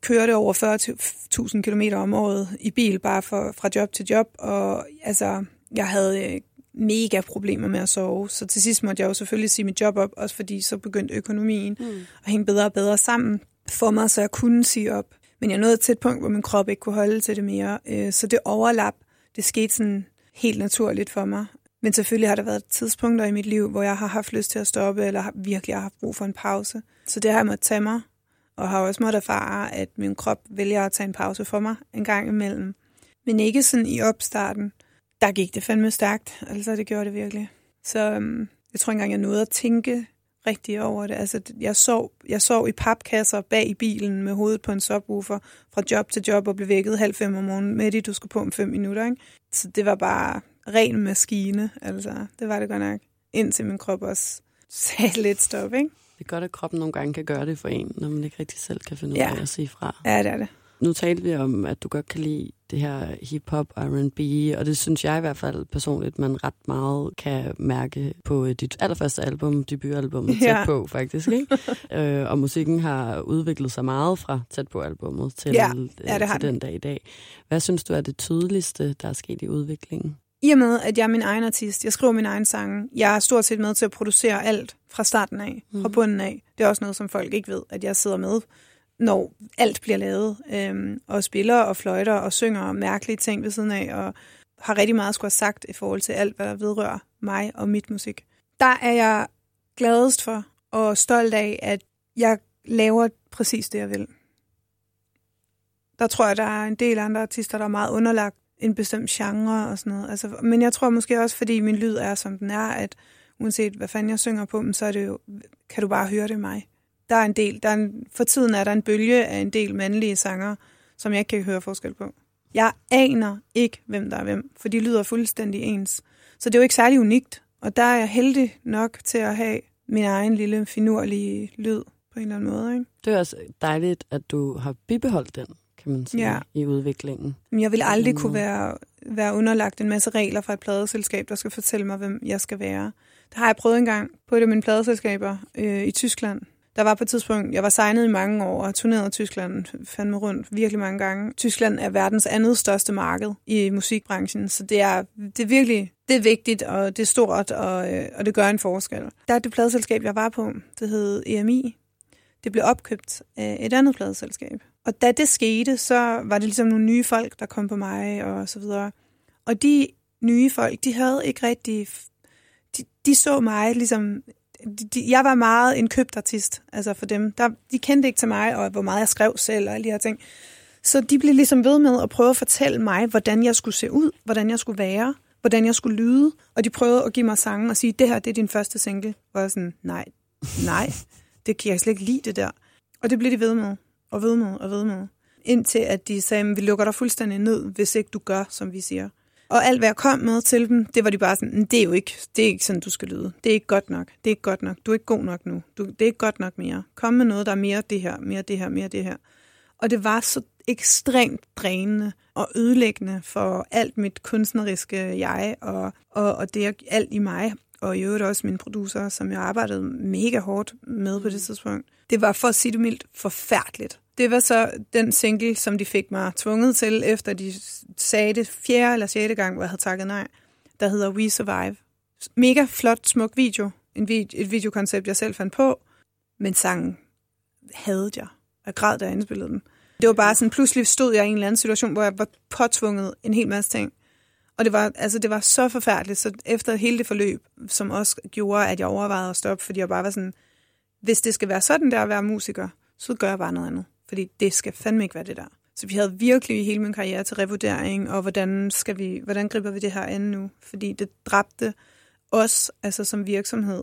kørte over 40.000 km om året i bil, bare for, fra job til job, og altså, jeg havde øh, mega problemer med at sove, så til sidst måtte jeg jo selvfølgelig sige mit job op, også fordi så begyndte økonomien mm. at hænge bedre og bedre sammen for mig, så jeg kunne sige op. Men jeg nåede til et punkt, hvor min krop ikke kunne holde til det mere, øh, så det overlap, det skete sådan helt naturligt for mig. Men selvfølgelig har der været tidspunkter i mit liv, hvor jeg har haft lyst til at stoppe, eller virkelig har haft brug for en pause. Så det har jeg måttet tage mig, og har også måttet erfare, at min krop vælger at tage en pause for mig en gang imellem. Men ikke sådan i opstarten. Der gik det fandme stærkt, altså det gjorde det virkelig. Så øhm, jeg tror ikke engang, jeg nåede at tænke rigtig over det. Altså, jeg sov, jeg sov i papkasser bag i bilen med hovedet på en subwoofer fra job til job og blev vækket halv fem om morgenen med det, du skulle på om fem minutter. Ikke? Så det var bare ren maskine, altså. Det var det godt nok. Indtil min krop også sagde lidt stop, ikke? Det er godt, at kroppen nogle gange kan gøre det for en, når man ikke rigtig selv kan finde ud Ja. af at sige fra. Ja, det er det. Nu talte vi om, at du godt kan lide det her hip-hop, R&B, og det synes jeg i hvert fald personligt, man ret meget kan mærke på dit allerførste album, debutalbummet, Tæt Ja. på faktisk. Ikke? øh, og musikken har udviklet sig meget fra Tæt på albumet til, Ja, øh, ja, det til den dag i dag. Hvad synes du er det tydeligste, der er sket i udviklingen? I og med, at jeg er min egen artist, jeg skriver min egen sange, jeg er stort set med til at producere alt fra starten af, fra bunden af. Det er også noget, som folk ikke ved, at jeg sidder med, når alt bliver lavet, øhm, og spiller og fløjter og synger mærkelige ting ved siden af, og har rigtig meget at skulle have sagt i forhold til alt, hvad der vedrører mig og mit musik. Der er jeg gladest for og stolt af, at jeg laver præcis det, jeg vil. Der tror jeg, der er en del andre artister, der er meget underlagt en bestemt genre og sådan noget. Altså, men jeg tror måske også, fordi min lyd er, som den er, at uanset hvad fanden jeg synger på, så er det jo, kan du bare høre det mig. Der er en del, der er en, for tiden er der en bølge af en del mandlige sanger, som jeg ikke kan høre forskel på. Jeg aner ikke, hvem der er hvem, for de lyder fuldstændig ens. Så det er jo ikke særlig unikt, og der er jeg heldig nok til at have min egen lille finurlige lyd på en eller anden måde. Ikke? Det er også dejligt, at du har bibeholdt den, kan man sige, Ja. i udviklingen. Men jeg vil aldrig Mm. kunne være, være underlagt en masse regler fra et pladeselskab, der skal fortælle mig, hvem jeg skal være. Det har jeg prøvet engang på et af mine pladeselskaber øh, i Tyskland. Der var på et tidspunkt, jeg var signet i mange år og turnerede i Tyskland fandme rundt virkelig mange gange. Tyskland er verdens andet største marked i musikbranchen, så det er, det er virkelig det er vigtigt, og det er stort, og, øh, og det gør en forskel. Der er det pladeselskab, jeg var på, det hed EMI. Det blev opkøbt af et andet pladeselskab. Og da det skete, så var det ligesom nogle nye folk, der kom på mig og så videre. Og de nye folk, de havde ikke rigtig... De, de så mig ligesom... De, de, jeg var meget en købt artist, altså for dem. Der, de kendte ikke til mig, og hvor meget jeg skrev selv og alle de her ting. Så de blev ligesom ved med at prøve at fortælle mig, hvordan jeg skulle se ud, hvordan jeg skulle være, hvordan jeg skulle lyde. Og de prøvede at give mig sange og sige, det her det er din første single. Og jeg var sådan, nej, nej, det kan jeg slet ikke lide det der. Og det blev de ved med, og ved med, og ved med. Indtil at de sagde, vi lukker dig fuldstændig ned, hvis ikke du gør, som vi siger. Og alt, hvad jeg kom med til dem, det var de bare sådan, "Men det er jo ikke, det er ikke sådan, du skal lyde. Det er ikke godt nok. Det er ikke godt nok. Du er ikke god nok nu. Du, det er ikke godt nok mere. Kom med noget, der er mere det her, mere det her, mere det her. Og det var så ekstremt drænende og ødelæggende for alt mit kunstneriske jeg og, og, og det alt i mig. Og i øvrigt også mine producer, som jeg arbejdede mega hårdt med på det tidspunkt. Det var for at sige det mildt forfærdeligt. Det var så den single, som de fik mig tvunget til, efter de sagde det fjerde eller sjette gang, hvor jeg havde takket nej, der hedder We Survive. Mega flot, smuk video. En vid- et videokoncept, jeg selv fandt på, men sangen havde jeg. Jeg græd, da jeg indspillede den. Det var bare sådan, pludselig stod jeg i en eller anden situation, hvor jeg var påtvunget en hel masse ting. Og det var, altså, det var så forfærdeligt, så efter hele det forløb, som også gjorde, at jeg overvejede at stoppe, fordi jeg bare var sådan, hvis det skal være sådan der at være musiker, så gør jeg bare noget andet. Fordi det skal fandme ikke være det der. Så vi havde virkelig hele min karriere til revurdering, og hvordan, skal vi, hvordan griber vi det her an nu? Fordi det dræbte os, altså som virksomhed,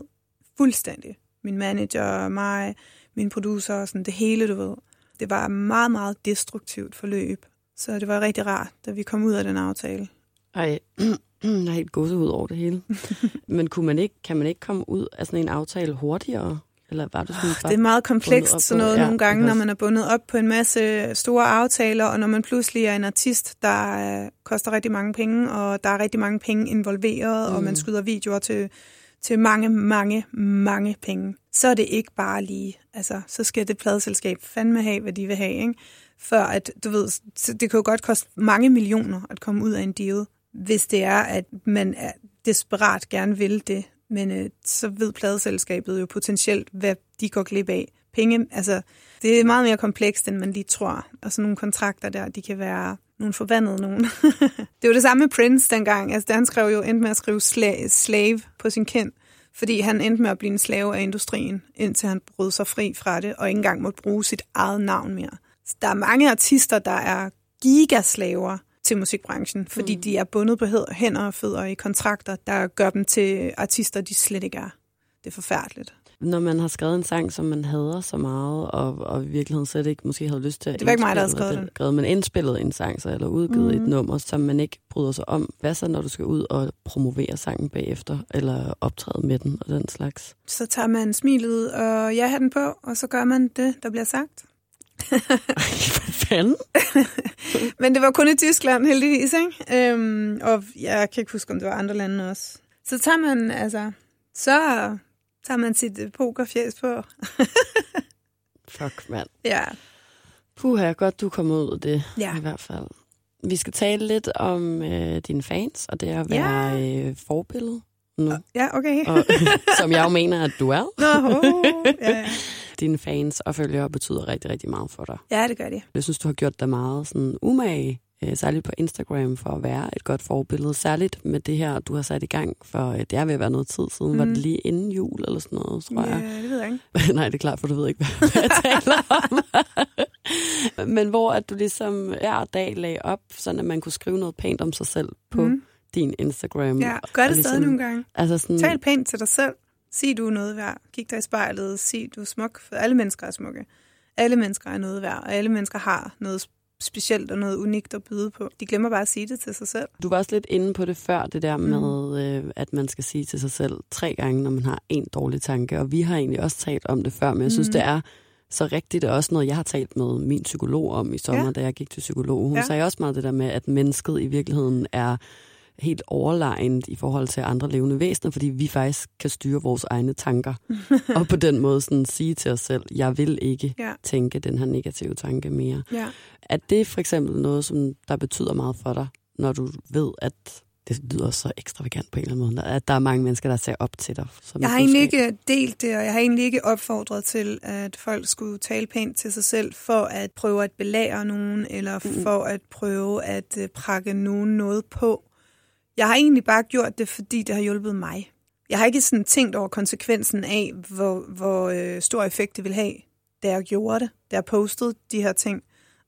fuldstændig. Min manager, mig, min producer, og sådan det hele, du ved. Det var et meget, meget destruktivt forløb. Så det var rigtig rart, da vi kom ud af den aftale. Ej, jeg er helt gåsehud over det hele. Men kunne man ikke, kan man ikke komme ud af sådan en aftale hurtigere? Eller var det sådan bare... Det er meget komplekst sådan noget ja, nogle gange, når man er bundet op på en masse store aftaler, og når man pludselig er en artist, der øh, koster rigtig mange penge, og der er rigtig mange penge involveret, mm. og man skyder videoer til, til mange, mange, mange penge. Så er det ikke bare lige, altså, så skal det pladeselskab fandme have, hvad de vil have, ikke? Før at, du ved, det kan jo godt koste mange millioner at komme ud af en deal, hvis det er, at man er desperat gerne vil det, men øh, så ved pladeselskabet jo potentielt, hvad de går glip af. Penge, altså, det er meget mere komplekst, end man lige tror. Og sådan nogle kontrakter der, de kan være nogle forvandlede nogen. det var det samme med Prince dengang. Altså, han skrev jo endte med at skrive sla- slave på sin kend, fordi han endte med at blive en slave af industrien, indtil han brød sig fri fra det, og ikke engang måtte bruge sit eget navn mere. Så der er mange artister, der er gigaslaver til musikbranchen, fordi mm. de er bundet på hænder og fødder i kontrakter, der gør dem til artister, de slet ikke er. Det er forfærdeligt. når man har skrevet en sang, som man hader så meget, og, og i virkeligheden slet ikke måske havde lyst til at Det var ikke mig, der havde skrevet den, den. skrevet, men indspillet en sang, så, eller udgivet mm. et nummer, som man ikke bryder sig om. Hvad så, når du skal ud og promovere sangen bagefter, eller optræde med den og den slags? Så tager man smilet og ja den på, og så gør man det, der bliver sagt. Hvad fanden? Men det var kun i Tyskland, heldigvis, ikke? Øhm, og jeg kan ikke huske, om det var andre lande også. Så tager man, altså, så tager man sit øh, pokerfjæs på. Fuck, mand. Ja, Puha, godt du kom ud af det, Ja. i hvert fald. Vi skal tale lidt om øh, dine fans, og det at være øh, forbillede nu. ja okay. Og, som jeg jo mener, at du er. Nå, oh, ja, ja. Dine fans og følgere betyder rigtig, rigtig meget for dig. ja, det gør de. Jeg synes, du har gjort dig meget sådan umage, øh, særligt på Instagram, for at være et godt forbillede. Særligt med det her, du har sat i gang for, øh, det er ved at være noget tid siden. Mm. Var det Mhm. lige inden jul eller sådan noget, tror jeg? Ja, det ved jeg ikke. Nej, det er klart, for du ved ikke, hvad jeg taler om. Men hvor at du ligesom hver dag lagde op, sådan at man kunne skrive noget pænt om sig selv på mm. Din Instagram. Ja, gør det stadig nogle gange. Altså sådan, Tal pænt til dig selv. Sig, du er noget værd. Kig dig i spejlet. Sig, du er smuk. For alle mennesker er smukke. Alle mennesker er noget værd, og alle mennesker har noget specielt og noget unikt at byde på. De glemmer bare at sige det til sig selv. Du var også lidt inde på det før, det der Mm. med, øh, at man skal sige til sig selv tre gange, når man har en dårlig tanke. Og vi har egentlig også talt om det før, men jeg synes, Mm. det er så rigtigt. Det er også noget, jeg har talt med min psykolog om i sommer, Ja. da jeg gik til psykolog. Hun Ja. sagde også meget det der med, at mennesket i virkeligheden er helt overlegnet i forhold til andre levende væsener, fordi vi faktisk kan styre vores egne tanker. og på den måde sådan sige til os selv, jeg vil ikke Ja. tænke den her negative tanke mere. Ja. Er det for eksempel noget, som der betyder meget for dig, når du ved, at det lyder så ekstravagant på en eller anden måde, at der er mange mennesker, der ser op til dig? Som Jeg har egentlig ikke delt det, og jeg har egentlig ikke opfordret til, at folk skulle tale pænt til sig selv for at prøve at belære nogen, eller Mm. for at prøve at øh, prakke nogen noget på. Jeg har egentlig bare gjort det, fordi det har hjulpet mig. Jeg har ikke sådan tænkt over konsekvensen af, hvor, hvor øh, stor effekt det vil have, da jeg gjorde det, da jeg postede de her ting,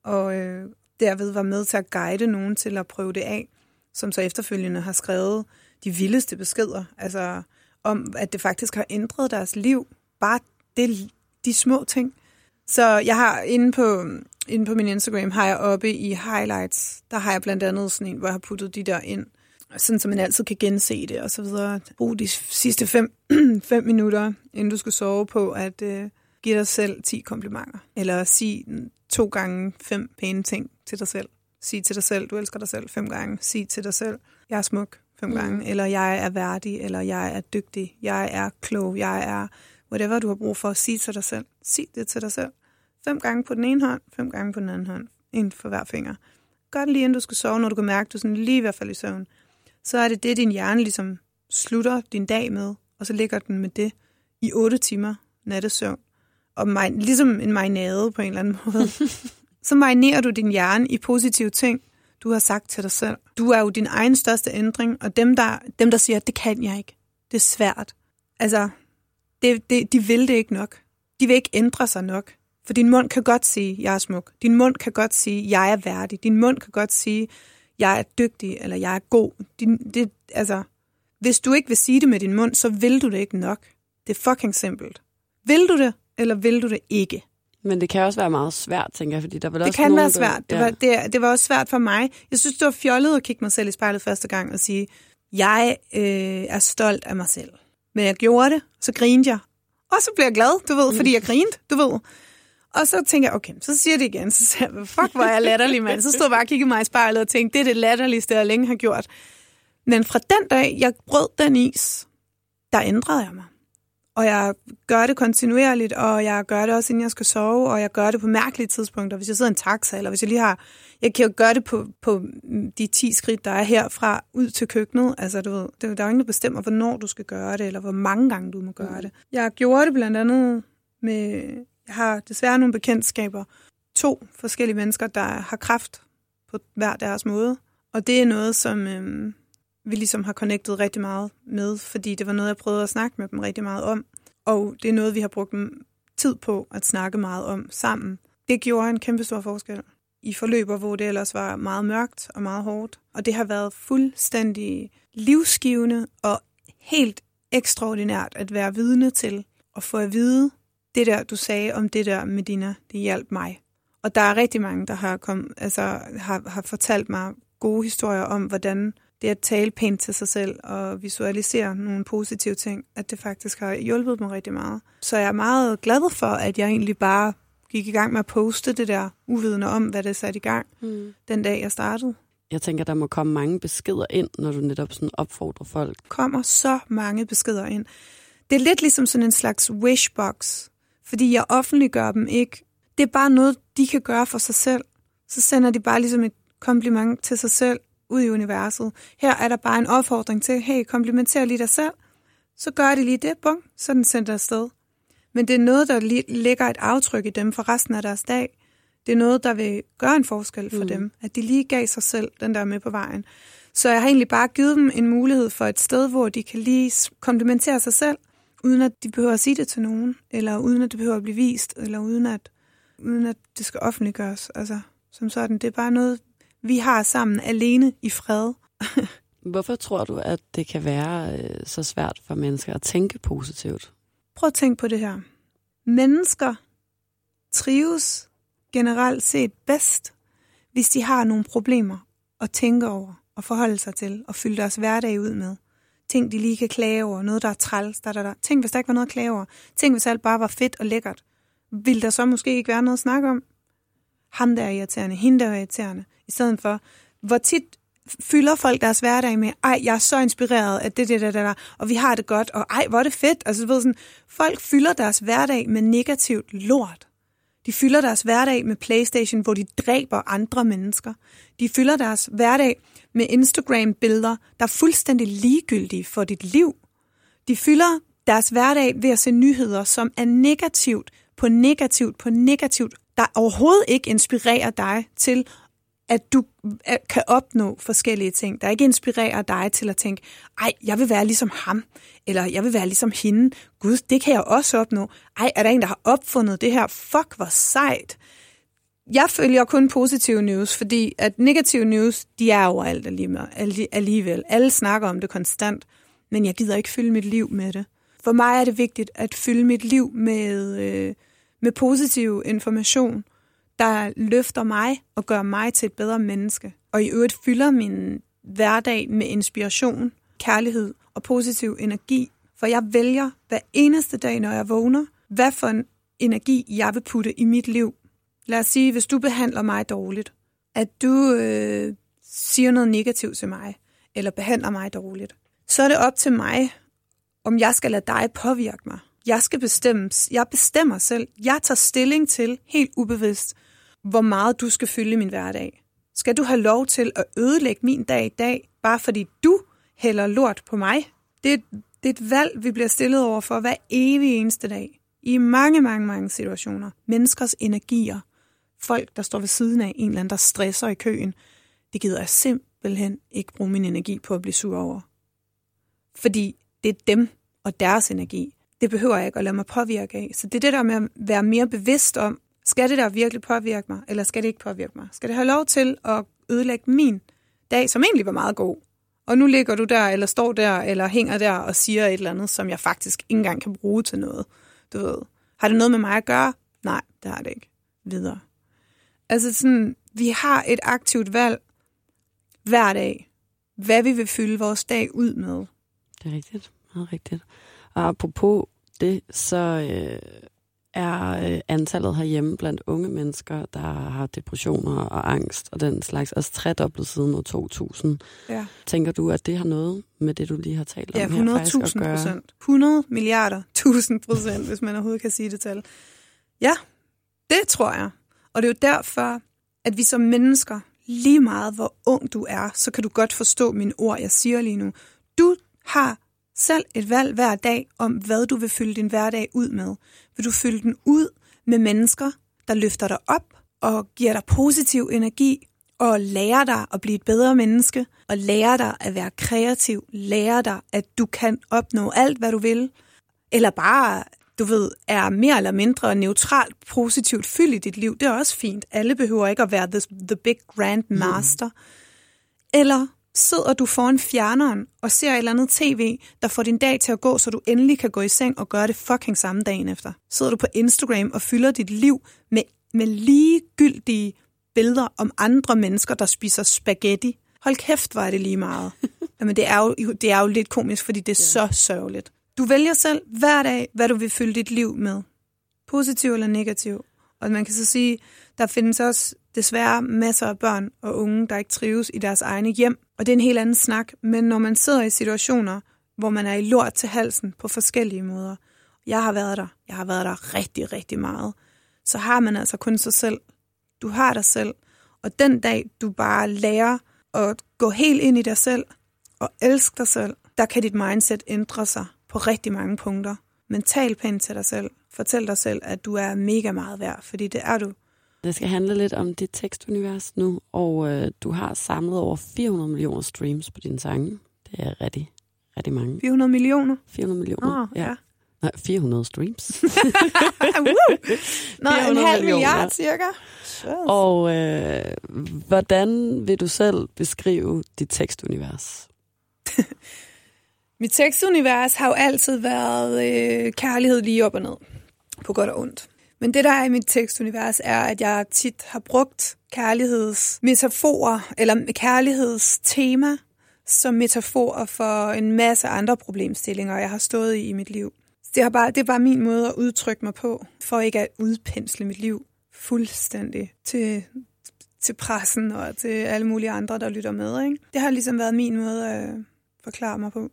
og øh, derved var med til at guide nogen til at prøve det af, som så efterfølgende har skrevet de vildeste beskeder, altså om, at det faktisk har ændret deres liv. Bare det, de små ting. Så jeg har inde på, inde på min Instagram, har jeg oppe i highlights, der har jeg blandt andet sådan en, hvor jeg har puttet de der ind, sådan så man altid kan gense det og så videre. Brug de sidste fem, fem minutter, inden du skal sove på, at øh, give dig selv 10 komplimenter. Eller sig to gange fem pæne ting til dig selv. Sig til dig selv, du elsker dig selv fem gange. Sig til dig selv, jeg er smuk fem Mm. gange. Eller jeg er værdig, eller jeg er dygtig, jeg er klog, jeg er whatever du har brug for at sige til dig selv. Sig det til dig selv. Fem gange på den ene hånd, fem gange på den anden hånd. En for hver finger. Gør det lige inden du skal sove, når du kan mærke, at du sådan lige i hvert fald i søvn. Så er det det, din hjerne ligesom slutter din dag med, og så ligger den med det i 8 timer nattesøvn. Og min, ligesom en marinade på en eller anden måde. så marinerer du din hjerne i positive ting, du har sagt til dig selv. Du er jo din egen største ændring, og dem, der, dem, der siger, det kan jeg ikke, det er svært. Altså, det, det, de vil det ikke nok. De vil ikke ændre sig nok. For din mund kan godt sige, jeg er smuk. Din mund kan godt sige, jeg er værdig. Din mund kan godt sige, jeg er dygtig, eller jeg er god. Din, det, altså, hvis du ikke vil sige det med din mund, så vil du det ikke nok. Det er fucking simpelt. Vil du det, eller vil du det ikke? Men det kan også være meget svært, tænker jeg, fordi der vil Det også kan nogen, være der- svært. Det, var, det, det var også svært for mig. Jeg synes, det var fjollet at kigge mig selv i spejlet første gang og sige, jeg øh, er stolt af mig selv. Men jeg gjorde det, så grinede jeg. Og så blev jeg glad, du ved, fordi jeg grinede, du ved. Og så tænker jeg, okay, så siger det igen. Så siger jeg, fuck, hvor er jeg latterlig, mand. Så stod jeg bare og kiggede mig i spejlet og tænkte, det er det latterligste, jeg længe har gjort. Men fra den dag, jeg brød den is, der ændrede jeg mig. Og jeg gør det kontinuerligt, og jeg gør det også, inden jeg skal sove, og jeg gør det på mærkelige tidspunkter. Hvis jeg sidder i en taxa, eller hvis jeg lige har... Jeg kan jo gøre det på, på de 10 skridt, der er herfra ud til køkkenet. Altså, du ved, det, der er jo ingen, der bestemmer, hvornår du skal gøre det, eller hvor mange gange du må gøre det. Jeg gjorde det blandt andet med... Jeg har desværre nogle bekendtskaber. To forskellige mennesker, der har kraft på hver deres måde. Og det er noget, som øh, vi ligesom har connectet rigtig meget med, fordi det var noget, jeg prøvede at snakke med dem rigtig meget om. Og det er noget, vi har brugt tid på at snakke meget om sammen. Det gjorde en kæmpe stor forskel i forløber, hvor det ellers var meget mørkt og meget hårdt. Og det har været fuldstændig livsgivende og helt ekstraordinært at være vidne til, og få at vide, det der, du sagde om det der, Medina, det hjalp mig. Og der er rigtig mange, der har, kom, altså, har, har fortalt mig gode historier om, hvordan det at tale pænt til sig selv og visualisere nogle positive ting, at det faktisk har hjulpet mig rigtig meget. Så jeg er meget glad for, at jeg egentlig bare gik i gang med at poste det der uvidende om, hvad det satte i gang, mm. den dag jeg startede. Jeg tænker, der må komme mange beskeder ind, når du netop sådan opfordrer folk. kommer så mange beskeder ind. Det er lidt ligesom sådan en slags wishbox, fordi jeg offentliggør dem ikke. Det er bare noget, de kan gøre for sig selv. Så sender de bare ligesom et kompliment til sig selv ud i universet. Her er der bare en opfordring til, hey, komplimenter lige dig selv. Så gør de lige det, bum, så er den sendt afsted. Men det er noget, der lægger et aftryk i dem for resten af deres dag. Det er noget, der vil gøre en forskel for mm. dem, at de lige gav sig selv den der med på vejen. Så jeg har egentlig bare givet dem en mulighed for et sted, hvor de kan lige komplementere sig selv, uden at de behøver at sige det til nogen, eller uden at det behøver at blive vist, eller uden at, uden at det skal offentliggøres. Altså, som sådan. Det er bare noget, vi har sammen alene i fred. Hvorfor tror du, at det kan være øh, så svært for mennesker at tænke positivt? Prøv at tænke på det her. Mennesker trives generelt set bedst, hvis de har nogle problemer at tænke over og forholde sig til og fylde deres hverdag ud med. Ting, de lige kan klage over, noget, der er træls, da, da, da. Tænk, hvis der ikke var noget at klage over. Tænk, hvis alt bare var fedt og lækkert. Vil der så måske ikke være noget at snakke om? Ham der er irriterende, hende der er irriterende. I stedet for, hvor tit fylder folk deres hverdag med, ej, jeg er så inspireret af det, det, det, det, og vi har det godt, og ej, hvor er det fedt. Altså, ved sådan, folk fylder deres hverdag med negativt lort. De fylder deres hverdag med Playstation, hvor de dræber andre mennesker. De fylder deres hverdag med Instagram-billeder, der er fuldstændig ligegyldige for dit liv. De fylder deres hverdag ved at se nyheder, som er negativt på negativt på negativt, der overhovedet ikke inspirerer dig til at du kan opnå forskellige ting, der ikke inspirerer dig til at tænke, ej, jeg vil være ligesom ham, eller jeg vil være ligesom hende. Gud, det kan jeg også opnå. Ej, er der en, der har opfundet det her? Fuck, hvor sejt. Jeg følger kun positive news, fordi at negative news, de er overalt alligevel. Alle snakker om det konstant, men jeg gider ikke fylde mit liv med det. For mig er det vigtigt at fylde mit liv med, øh, med positiv information, der løfter mig og gør mig til et bedre menneske. Og i øvrigt fylder min hverdag med inspiration, kærlighed og positiv energi. For jeg vælger hver eneste dag, når jeg vågner, hvad for en energi jeg vil putte i mit liv. Lad os sige, hvis du behandler mig dårligt, at du øh, siger noget negativt til mig, eller behandler mig dårligt, så er det op til mig, om jeg skal lade dig påvirke mig. Jeg skal bestemme. Jeg bestemmer selv. Jeg tager stilling til, helt ubevidst, hvor meget du skal fylde min hverdag. Skal du have lov til at ødelægge min dag i dag, bare fordi du hælder lort på mig? Det er, det er et valg, vi bliver stillet over for hver evig eneste dag. I mange, mange, mange situationer. Menneskers energier. Folk, der står ved siden af en eller anden, der stresser i køen. Det gider jeg simpelthen ikke bruge min energi på at blive sur over. Fordi det er dem og deres energi. Det behøver jeg ikke at lade mig påvirke af. Så det er det der med at være mere bevidst om, skal det der virkelig påvirke mig, eller skal det ikke påvirke mig? Skal det have lov til at ødelægge min dag, som egentlig var meget god? Og nu ligger du der, eller står der, eller hænger der og siger et eller andet, som jeg faktisk ikke engang kan bruge til noget. Du ved, har det noget med mig at gøre? Nej, det har det ikke. Videre. Altså sådan, vi har et aktivt valg hver dag, hvad vi vil fylde vores dag ud med. Det er rigtigt. Meget rigtigt. Og apropos det, så øh, er øh, antallet herhjemme blandt unge mennesker, der har depressioner og angst og den slags, også tredoblet siden år 2000. Ja. Tænker du, at det har noget med det, du lige har talt om ja, 100 her faktisk at gøre? procent. 100 milliarder, 1000 procent, hvis man overhovedet kan sige det tal. Ja, det tror jeg. Og det er jo derfor, at vi som mennesker, lige meget hvor ung du er, så kan du godt forstå mine ord, jeg siger lige nu. Du har selv et valg hver dag om, hvad du vil fylde din hverdag ud med. Vil du fylde den ud med mennesker, der løfter dig op og giver dig positiv energi og lærer dig at blive et bedre menneske og lærer dig at være kreativ, lærer dig, at du kan opnå alt, hvad du vil, eller bare, du ved, er mere eller mindre neutralt positivt fyldt i dit liv. Det er også fint. Alle behøver ikke at være the, the big grand master. Mm. Eller Sidder du foran fjerneren og ser et eller andet tv, der får din dag til at gå, så du endelig kan gå i seng og gøre det fucking samme dagen efter? Sidder du på Instagram og fylder dit liv med, med ligegyldige billeder om andre mennesker, der spiser spaghetti? Hold kæft, er det lige meget. Jamen, det er jo, det er jo lidt komisk, fordi det er ja. så sørgeligt. Du vælger selv hver dag, hvad du vil fylde dit liv med. Positiv eller negativ. Og man kan så sige, der findes også desværre masser af børn og unge, der ikke trives i deres egne hjem. Og det er en helt anden snak. Men når man sidder i situationer, hvor man er i lort til halsen på forskellige måder, jeg har været der, jeg har været der rigtig, rigtig meget, så har man altså kun sig selv. Du har dig selv. Og den dag, du bare lærer at gå helt ind i dig selv og elske dig selv, der kan dit mindset ændre sig på rigtig mange punkter. Men tal pænt til dig selv. Fortæl dig selv, at du er mega meget værd, fordi det er du. Det skal handle lidt om dit tekstunivers nu, og øh, du har samlet over 400 millioner streams på dine sange. Det er rigtig, rigtig mange. 400 millioner? 400 millioner, oh, ja. ja. Nej, 400 streams. Nå, en halv milliard cirka. Og øh, hvordan vil du selv beskrive dit tekstunivers? Mit tekstunivers har jo altid været øh, kærlighed lige op og ned, på godt og ondt. Men det, der er i mit tekstunivers, er, at jeg tit har brugt kærlighedsmetaforer, eller kærlighedstema, som metaforer for en masse andre problemstillinger, jeg har stået i i mit liv. Det er, bare, det er bare min måde at udtrykke mig på, for ikke at udpensle mit liv fuldstændig til, til pressen og til alle mulige andre, der lytter med. Ikke? Det har ligesom været min måde at forklare mig på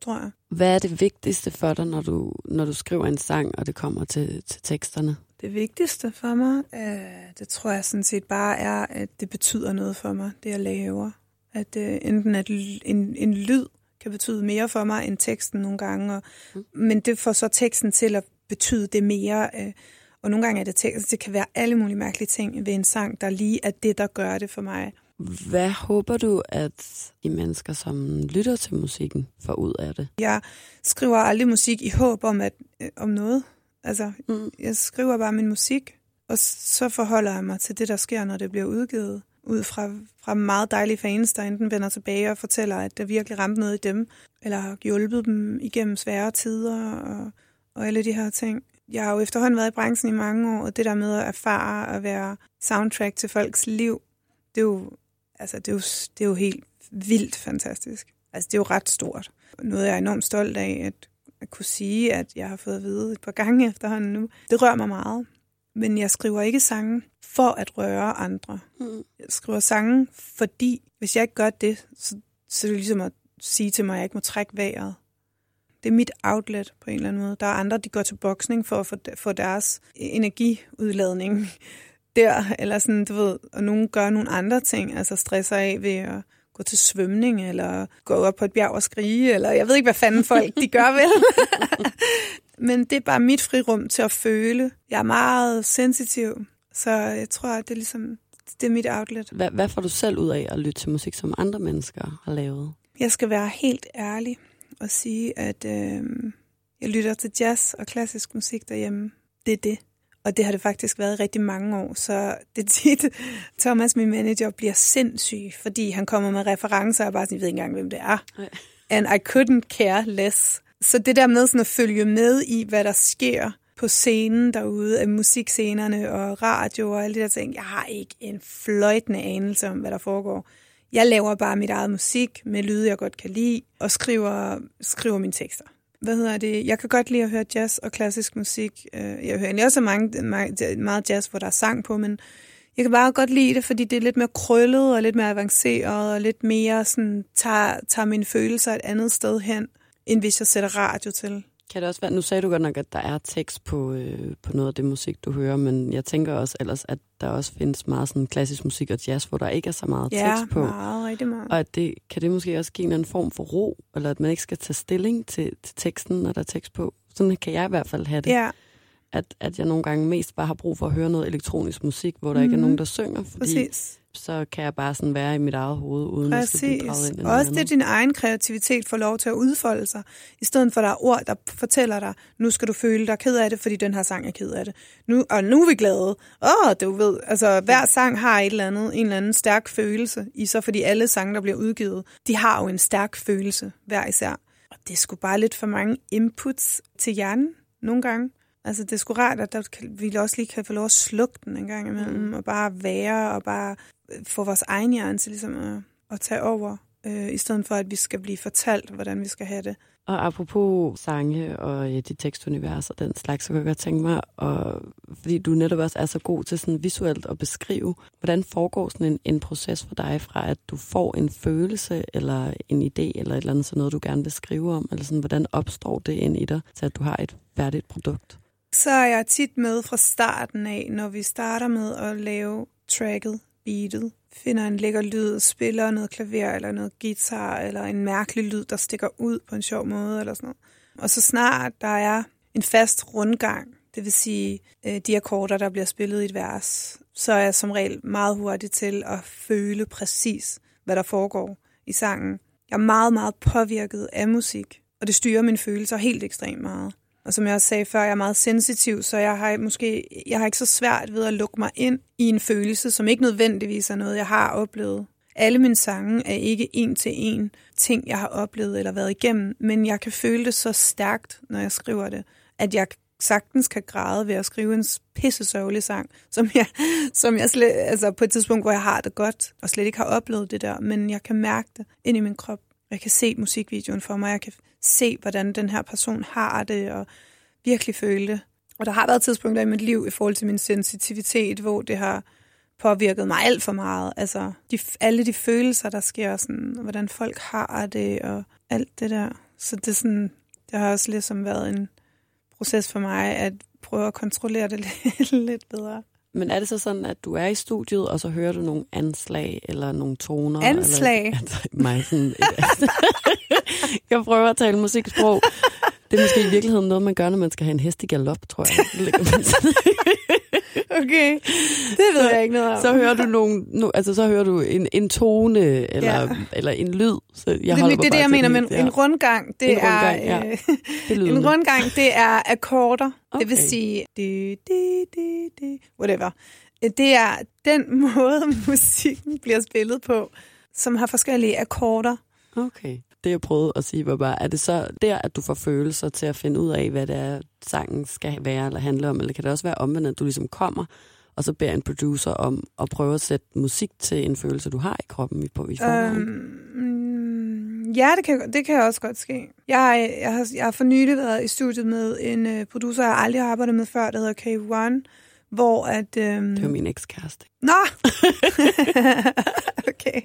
tror jeg. Hvad er det vigtigste for dig, når du, når du skriver en sang, og det kommer til, til teksterne? Det vigtigste for mig, øh, det tror jeg sådan set bare er, at det betyder noget for mig, det jeg laver. At øh, enten at en, en lyd kan betyde mere for mig end teksten nogle gange, og, mm. men det får så teksten til at betyde det mere. Øh, og nogle gange er det teksten, det kan være alle mulige mærkelige ting ved en sang, der lige er det, der gør det for mig. Hvad håber du, at de mennesker, som lytter til musikken, får ud af det? Jeg skriver aldrig musik i håb om, at, øh, om noget. Altså, mm. jeg skriver bare min musik, og så forholder jeg mig til det, der sker, når det bliver udgivet. Ud fra, fra meget dejlige fans, der enten vender tilbage og fortæller, at der virkelig ramte noget i dem, eller har hjulpet dem igennem svære tider og, og alle de her ting. Jeg har jo efterhånden været i branchen i mange år, og det der med at erfare at være soundtrack til folks liv, det er jo altså, det er, jo, det er jo helt vildt fantastisk. Altså, det er jo ret stort. Noget, jeg er enormt stolt af, at, at kunne sige, at jeg har fået at vide et par gange efterhånden nu. Det rører mig meget. Men jeg skriver ikke sange for at røre andre. Mm. Jeg skriver sange, fordi hvis jeg ikke gør det, så, så er det ligesom at sige til mig, at jeg ikke må trække vejret. Det er mit outlet på en eller anden måde. Der er andre, de går til boksning for at få, deres energiudladning der, eller sådan, du ved, og nogen gør nogle andre ting, altså stresser af ved at gå til svømning, eller gå op på et bjerg og skrige, eller jeg ved ikke, hvad fanden folk de gør vel. Men det er bare mit frirum til at føle. Jeg er meget sensitiv, så jeg tror, at det er ligesom, det er mit outlet. Hvad, hvad får du selv ud af at lytte til musik, som andre mennesker har lavet? Jeg skal være helt ærlig og sige, at øh, jeg lytter til jazz og klassisk musik derhjemme. Det er det. Og det har det faktisk været rigtig mange år, så det er tit, Thomas, min manager, bliver sindssyg, fordi han kommer med referencer og bare sådan, jeg ved ikke engang, hvem det er. Nej. And I couldn't care less. Så det der med sådan at følge med i, hvad der sker på scenen derude, af musikscenerne og radio og alle de der ting, jeg har ikke en fløjtende anelse om, hvad der foregår. Jeg laver bare mit eget musik med lyde, jeg godt kan lide, og skriver, skriver mine tekster hvad hedder det, jeg kan godt lide at høre jazz og klassisk musik. Øh, jeg hører egentlig også mange, meget jazz, hvor der er sang på, men jeg kan bare godt lide det, fordi det er lidt mere krøllet og lidt mere avanceret og lidt mere sådan, tager, tager mine følelser et andet sted hen, end hvis jeg sætter radio til. Kan det også være, nu sagde du godt nok, at der er tekst på, øh, på noget af det musik, du hører, men jeg tænker også ellers, at der også findes meget sådan klassisk musik og jazz, hvor der ikke er så meget ja, tekst på. Ja, meget, rigtig meget. Og at det, kan det måske også give en form for ro, eller at man ikke skal tage stilling til, til teksten, når der er tekst på. Sådan kan jeg i hvert fald have det. Ja. At, at jeg nogle gange mest bare har brug for at høre noget elektronisk musik, hvor der mm. ikke er Mhm. nogen, der synger, fordi Præcis. så kan jeg bare sådan være i mit eget hoved, uden at skal blive draget Præcis. ind i også det, din egen kreativitet får lov til at udfolde sig, i stedet for at der er ord, der fortæller dig, nu skal du føle dig ked af det, fordi den her sang er ked af det. Nu, og nu er vi glade. Åh, oh, du ved, altså hver sang har et eller andet, en eller anden stærk følelse i sig, fordi alle sange, der bliver udgivet, de har jo en stærk følelse hver især. Og det er sgu bare lidt for mange inputs til hjernen nogle gange. Altså, det er sgu rart, at der kan, vi også lige kan få lov at slukke den en gang imellem, mm. og bare være, og bare øh, få vores egen hjerne til ligesom at, at tage over, øh, i stedet for, at vi skal blive fortalt, hvordan vi skal have det. Og apropos sange og ja, de tekstunivers og den slags, så kan jeg godt tænke mig, og, fordi du netop også er så god til sådan visuelt at beskrive, hvordan foregår sådan en, en proces for dig fra, at du får en følelse eller en idé eller et eller andet, så noget du gerne vil skrive om, eller sådan, hvordan opstår det ind i dig, til at du har et færdigt produkt? Så er jeg tit med fra starten af, når vi starter med at lave tracket, beatet, finder en lækker lyd, spiller noget klaver eller noget guitar, eller en mærkelig lyd, der stikker ud på en sjov måde, eller sådan noget. Og så snart der er en fast rundgang, det vil sige øh, de akkorder, der bliver spillet i et vers, så er jeg som regel meget hurtig til at føle præcis, hvad der foregår i sangen. Jeg er meget, meget påvirket af musik, og det styrer mine følelser helt ekstremt meget. Og som jeg også sagde før, jeg er meget sensitiv, så jeg har måske jeg har ikke så svært ved at lukke mig ind i en følelse, som ikke nødvendigvis er noget, jeg har oplevet. Alle mine sange er ikke en til en ting, jeg har oplevet eller været igennem, men jeg kan føle det så stærkt, når jeg skriver det, at jeg sagtens kan græde ved at skrive en pissesørgelig sang, som jeg, som jeg slet, altså på et tidspunkt, hvor jeg har det godt, og slet ikke har oplevet det der, men jeg kan mærke det ind i min krop. Jeg kan se musikvideoen for mig, jeg kan se, hvordan den her person har det, og virkelig føle det. Og der har været tidspunkter i mit liv i forhold til min sensitivitet, hvor det har påvirket mig alt for meget. Altså de, alle de følelser, der sker, sådan, hvordan folk har det, og alt det der. Så det, er sådan, det har også ligesom været en proces for mig, at prøve at kontrollere det lidt, lidt bedre. Men er det så sådan, at du er i studiet, og så hører du nogle anslag eller nogle toner? Anslag? Eller, altså, mig sådan, jeg prøver at tale musiksprog. Det er måske i virkeligheden noget, man gør, når man skal have en hest i galop, tror jeg. Okay, det ved jeg ikke noget om. så hører du nogle, no, altså så hører du en, en tone eller, Ja. eller en lyd. Så jeg det, det, det er det, jeg mener, men en rundgang, det En rundgang, er... ja. Øh, Det er lydende. En rundgang, det er akkorder. Okay. Det vil sige, di, di, di, di, whatever. Det er den måde, musikken bliver spillet på, som har forskellige akkorder. Okay. Det jeg prøvede at sige var bare, er det så der, at du får følelser til at finde ud af, hvad det er, sangen skal være eller handle om? Eller kan det også være omvendt, at du ligesom kommer, og så beder en producer om at prøve at sætte musik til en følelse, du har i kroppen i, på, i forvejen? Øhm, mm, ja, det kan, det kan også godt ske. Jeg, jeg, har, jeg har for nylig været i studiet med en øh, producer, jeg aldrig har arbejdet med før, der hedder K1, hvor at... Øhm, Det var min ekskæreste. Nå! okay.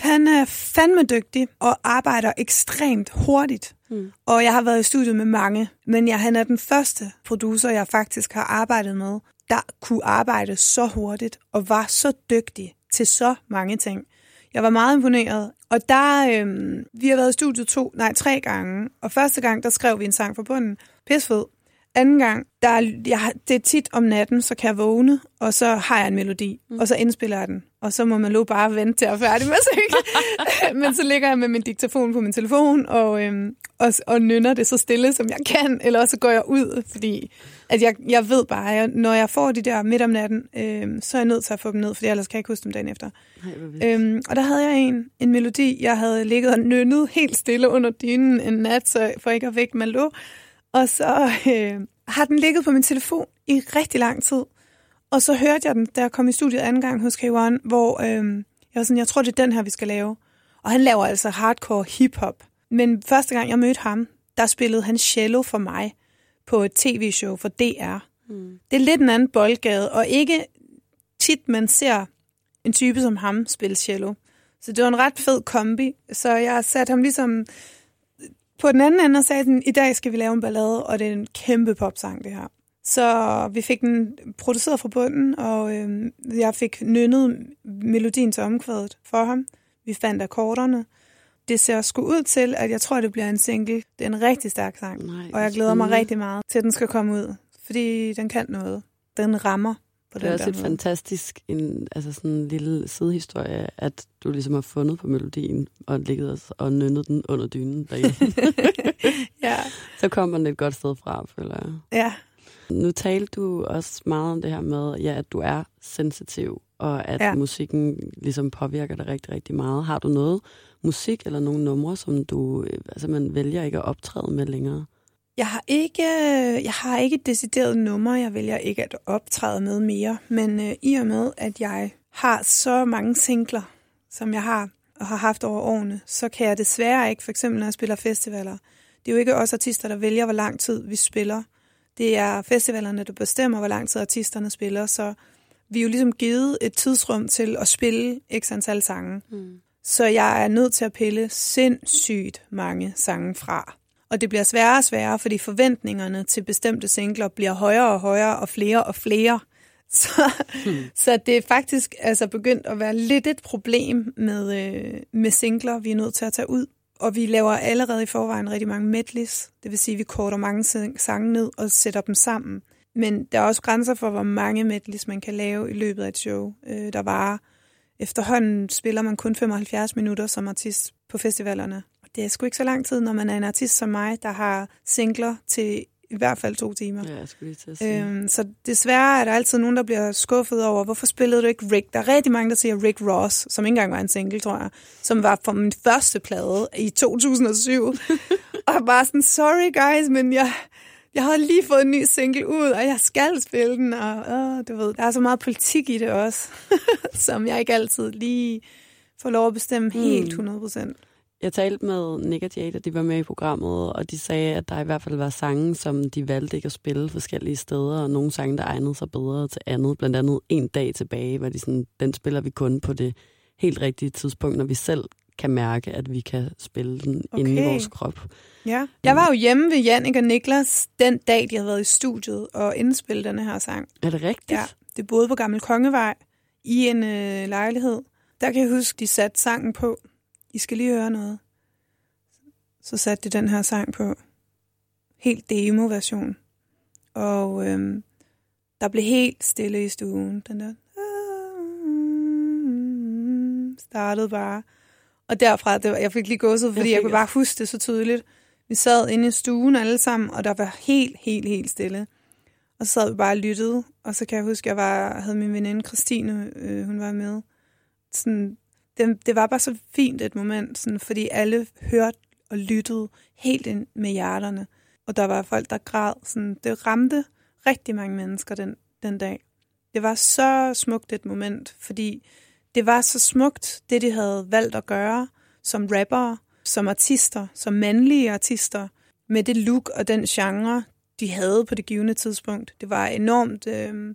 Han er fandme dygtig og arbejder ekstremt hurtigt. Mm. Og jeg har været i studiet med mange, men jeg, han er den første producer, jeg faktisk har arbejdet med, der kunne arbejde så hurtigt og var så dygtig til så mange ting. Jeg var meget imponeret. Og der, øhm, vi har været i studiet to, nej, tre gange. Og første gang, der skrev vi en sang fra bunden. Pisfed. Anden gang, der, er- jeg, det er tit om natten, så kan jeg vågne, og så har jeg en melodi, mm. og så indspiller jeg den. Og så må man lov bare vente til at færdig med synge. Men så ligger jeg med min diktafon på min telefon, og, øhm, og, og nynner det så stille, som jeg kan, eller også så går jeg ud, fordi at jeg, jeg ved bare, at når jeg får de der midt om natten, øhm, så er jeg nødt til at få dem ned, for ellers kan jeg ikke huske dem dagen efter. Nej. Øhm, og der havde jeg en, en melodi, jeg havde ligget og nynnet helt stille under dynen en nat, så for ikke at vække Malo. Og så øh, har den ligget på min telefon i rigtig lang tid. Og så hørte jeg den, da jeg kom i studiet anden gang hos K1, hvor øh, jeg var sådan, jeg tror, det er den her, vi skal lave. Og han laver altså hardcore hiphop. Men første gang, jeg mødte ham, der spillede han cello for mig på et tv-show for DR. Mm. Det er lidt en anden boldgade, og ikke tit, man ser en type som ham spille cello. Så det var en ret fed kombi. Så jeg satte ham ligesom på den anden ende og sagde, sådan, i dag skal vi lave en ballade, og det er en kæmpe popsang, det her. Så vi fik den produceret fra bunden, og øh, jeg fik nynnet melodien til omkvædet for ham. Vi fandt akkorderne. Det ser sgu ud til, at jeg tror, det bliver en single. Det er en rigtig stærk sang, Nej, og jeg glæder mig rigtig meget til, at den skal komme ud. fordi den kan noget. Den rammer Det er også et fantastisk en, altså sådan en lille sidehistorie, at du ligesom har fundet på melodien og ligget og, og nynnet den under dynen derhjemme. ja, Så kommer den et godt sted fra, føler jeg. ja. Nu talte du også meget om det her med, ja, at du er sensitiv, og at Ja. ja. musikken ligesom påvirker dig rigtig, rigtig meget. Har du noget musik eller nogle numre, som du øh, altså man vælger ikke at optræde med længere? Jeg har ikke, jeg har ikke et decideret nummer, jeg vælger ikke at optræde med mere, men øh, i og med, at jeg har så mange singler, som jeg har og har haft over årene, så kan jeg desværre ikke, for eksempel når jeg spiller festivaler, det er jo ikke os artister, der vælger, hvor lang tid vi spiller. Det er festivalerne, der bestemmer, hvor lang tid artisterne spiller, så vi er jo ligesom givet et tidsrum til at spille x antal sange. Mm. Så jeg er nødt til at pille sindssygt mange sange fra. Og det bliver sværere og sværere, fordi forventningerne til bestemte singler bliver højere og højere og flere og flere. Så, hmm. så det er faktisk altså begyndt at være lidt et problem med, øh, med singler, vi er nødt til at tage ud. Og vi laver allerede i forvejen rigtig mange medleys. Det vil sige, at vi korter mange sange ned og sætter dem sammen. Men der er også grænser for, hvor mange medleys man kan lave i løbet af et show, øh, der varer. Efterhånden spiller man kun 75 minutter som artist på festivalerne. Det er sgu ikke så lang tid, når man er en artist som mig, der har singler til i hvert fald to timer. Ja, jeg skulle lige til at sige. Øhm, så desværre er der altid nogen, der bliver skuffet over, hvorfor spillede du ikke Rick? Der er rigtig mange, der siger Rick Ross, som ikke engang var en single, tror jeg, som var fra min første plade i 2007. og bare sådan, sorry guys, men jeg, jeg har lige fået en ny single ud, og jeg skal spille den, og åh, du ved, der er så meget politik i det også, som jeg ikke altid lige får lov at bestemme helt 100 procent. Jeg talte med Nick og og de var med i programmet, og de sagde, at der i hvert fald var sange, som de valgte ikke at spille forskellige steder, og nogle sange, der egnede sig bedre til andet. Blandt andet en dag tilbage, hvor de sådan, den spiller vi kun på det helt rigtige tidspunkt, når vi selv kan mærke, at vi kan spille den okay. inde i vores krop. Ja. Jeg var jo hjemme ved Jannik og Niklas den dag, de havde været i studiet og indspille denne her sang. Er det rigtigt? Ja, det boede på Gammel Kongevej i en øh, lejlighed. Der kan jeg huske, de satte sangen på. I skal lige høre noget. Så satte de den her sang på. Helt demo-version. Og øhm, der blev helt stille i stuen. Den der startede bare. Og derfra, det var, jeg fik lige gåset, fordi Jeg jeg, kunne bare huske det så tydeligt. Vi sad inde i stuen alle sammen, og der var helt, helt, helt stille. Og så sad vi bare og lyttede, og så kan jeg huske, at jeg var, havde min veninde Christine, øh, hun var med. Sådan, det, det var bare så fint et moment, sådan, fordi alle hørte og lyttede helt ind med hjerterne. Og der var folk, der græd. Sådan, det ramte rigtig mange mennesker den, den dag. Det var så smukt et moment, fordi det var så smukt, det de havde valgt at gøre som rappere, som artister, som mandlige artister, med det look og den genre, de havde på det givende tidspunkt. Det var enormt, øh,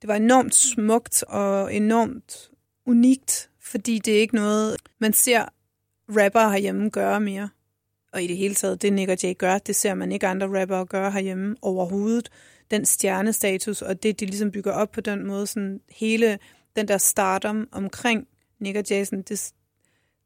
det var enormt smukt og enormt unikt, fordi det er ikke noget, man ser rapper herhjemme gøre mere. Og i det hele taget, det Nick og Jay gør, det ser man ikke andre rappere gøre herhjemme overhovedet. Den stjernestatus, og det, de ligesom bygger op på den måde, sådan hele den der stardom omkring Nick og Jay, sådan, det,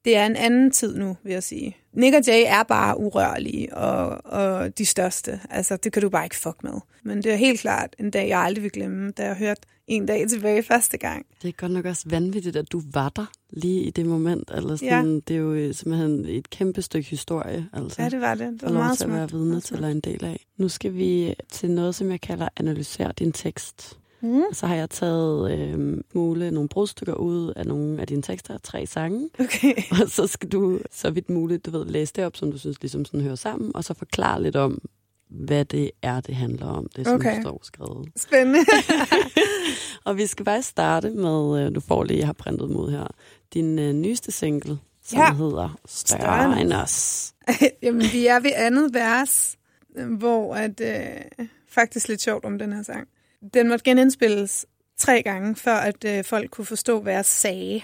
det er en anden tid nu, vil jeg sige. Nick og Jay er bare urørlige og, og de største. Altså, det kan du bare ikke fuck med. Men det er helt klart en dag, jeg aldrig vil glemme, da jeg hørte en dag tilbage første gang. Det er godt nok også vanvittigt, at du var der lige i det moment. Eller sådan, Ja. Det er jo øh, simpelthen et kæmpe stykke historie. Altså. Ja, det var det. Det var og meget til at være smukt. vidne til og en del af. Nu skal vi til noget, som jeg kalder analysere din tekst. Mm. Og så har jeg taget øh, mule nogle brudstykker ud af nogle af dine tekster, tre sange. Okay. Og så skal du, så vidt muligt, du ved, læse det op, som du synes ligesom sådan hører sammen, og så forklare lidt om, hvad det er, det handler om, det som Okay. står skrevet. Spændende. Og vi skal bare starte med, øh, du får lige, jeg har printet ud her, din øh, nyeste single, som Ja. hedder Større Større end os. Jamen, vi er ved andet vers, øh, hvor at, øh, faktisk lidt sjovt om den her sang. Den måtte genindspilles tre gange, før at øh, folk kunne forstå, hvad jeg sagde.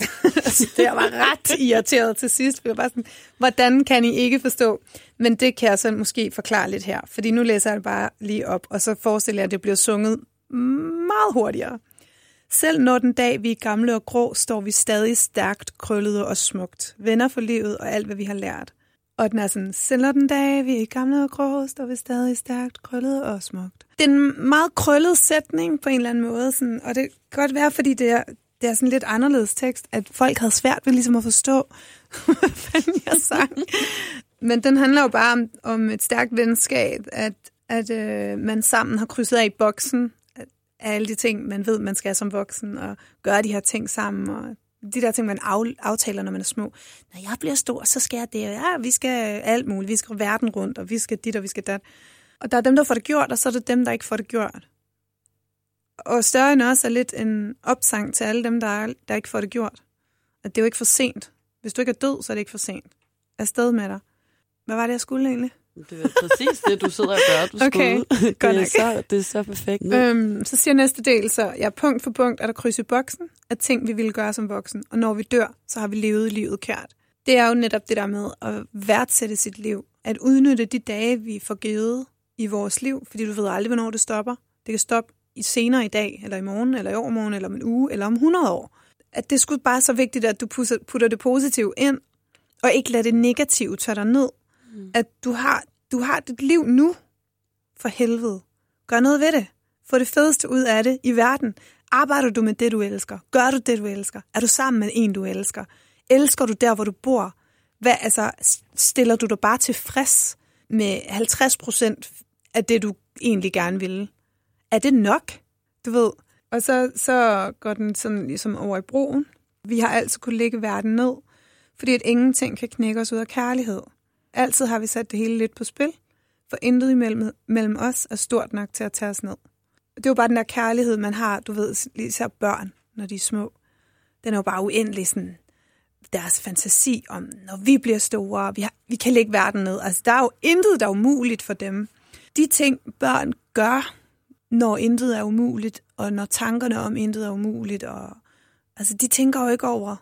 Så det jeg var ret irriteret til sidst. Jeg var bare sådan, hvordan kan I ikke forstå? Men det kan jeg så måske forklare lidt her. Fordi nu læser jeg det bare lige op, og så forestiller jeg, at det bliver sunget meget hurtigere. Selv når den dag vi er gamle og grå, står vi stadig stærkt, krøllede og smukt. Venner for livet og alt, hvad vi har lært. Og den er sådan, sælger den dag, vi er gamle og grå, står vi stadig stærkt, krøllet og smukt. Det er en meget krøllet sætning på en eller anden måde, sådan, og det kan godt være, fordi det er, det er sådan lidt anderledes tekst, at folk havde svært ved ligesom at forstå, hvad fanden jeg sang. Men den handler jo bare om, om et stærkt venskab, at, at øh, man sammen har krydset af i boksen, alle de ting, man ved, man skal som voksen, og gøre de her ting sammen, og de der ting, man aftaler, når man er små. Når jeg bliver stor, så skal jeg det, ja, vi skal alt muligt, vi skal verden rundt, og vi skal dit, og vi skal dat. Og der er dem, der får det gjort, og så er det dem, der ikke får det gjort. Og større end også er lidt en opsang til alle dem, der, er, der ikke får det gjort. At det er jo ikke for sent. Hvis du ikke er død, så er det ikke for sent. Afsted med dig. Hvad var det, jeg skulle egentlig? Det er præcis det, du sidder og gør, du okay, skulle. Det er, så, det er så perfekt. Øhm, så siger næste del så, ja, punkt for punkt er der kryds i boksen af ting, vi ville gøre som voksen. Og når vi dør, så har vi levet livet kært. Det er jo netop det der med at værdsætte sit liv. At udnytte de dage, vi får givet i vores liv, fordi du ved aldrig, hvornår det stopper. Det kan stoppe i senere i dag, eller i morgen, eller i overmorgen, eller om en uge, eller om 100 år. At det skulle bare så vigtigt, at du putter det positive ind, og ikke lade det negative tage dig ned. Mm. At du har, du har dit liv nu, for helvede. Gør noget ved det. Få det fedeste ud af det i verden. Arbejder du med det, du elsker? Gør du det, du elsker? Er du sammen med en, du elsker? Elsker du der, hvor du bor? Hvad, altså, stiller du dig bare tilfreds med 50 procent af det, du egentlig gerne ville? Er det nok? Du ved. Og så, så går den sådan ligesom over i broen. Vi har altid kunne lægge verden ned, fordi at ingenting kan knække os ud af kærlighed. Altid har vi sat det hele lidt på spil, for intet imellem mellem os er stort nok til at tage os ned. Det er jo bare den der kærlighed, man har, du ved, især børn, når de er små. Den er jo bare uendelig sådan, deres fantasi om, når vi bliver store, vi, har, vi kan lægge verden ned. Altså, der er jo intet, der er umuligt for dem. De ting, børn gør, når intet er umuligt, og når tankerne om intet er umuligt, og altså, de tænker jo ikke over,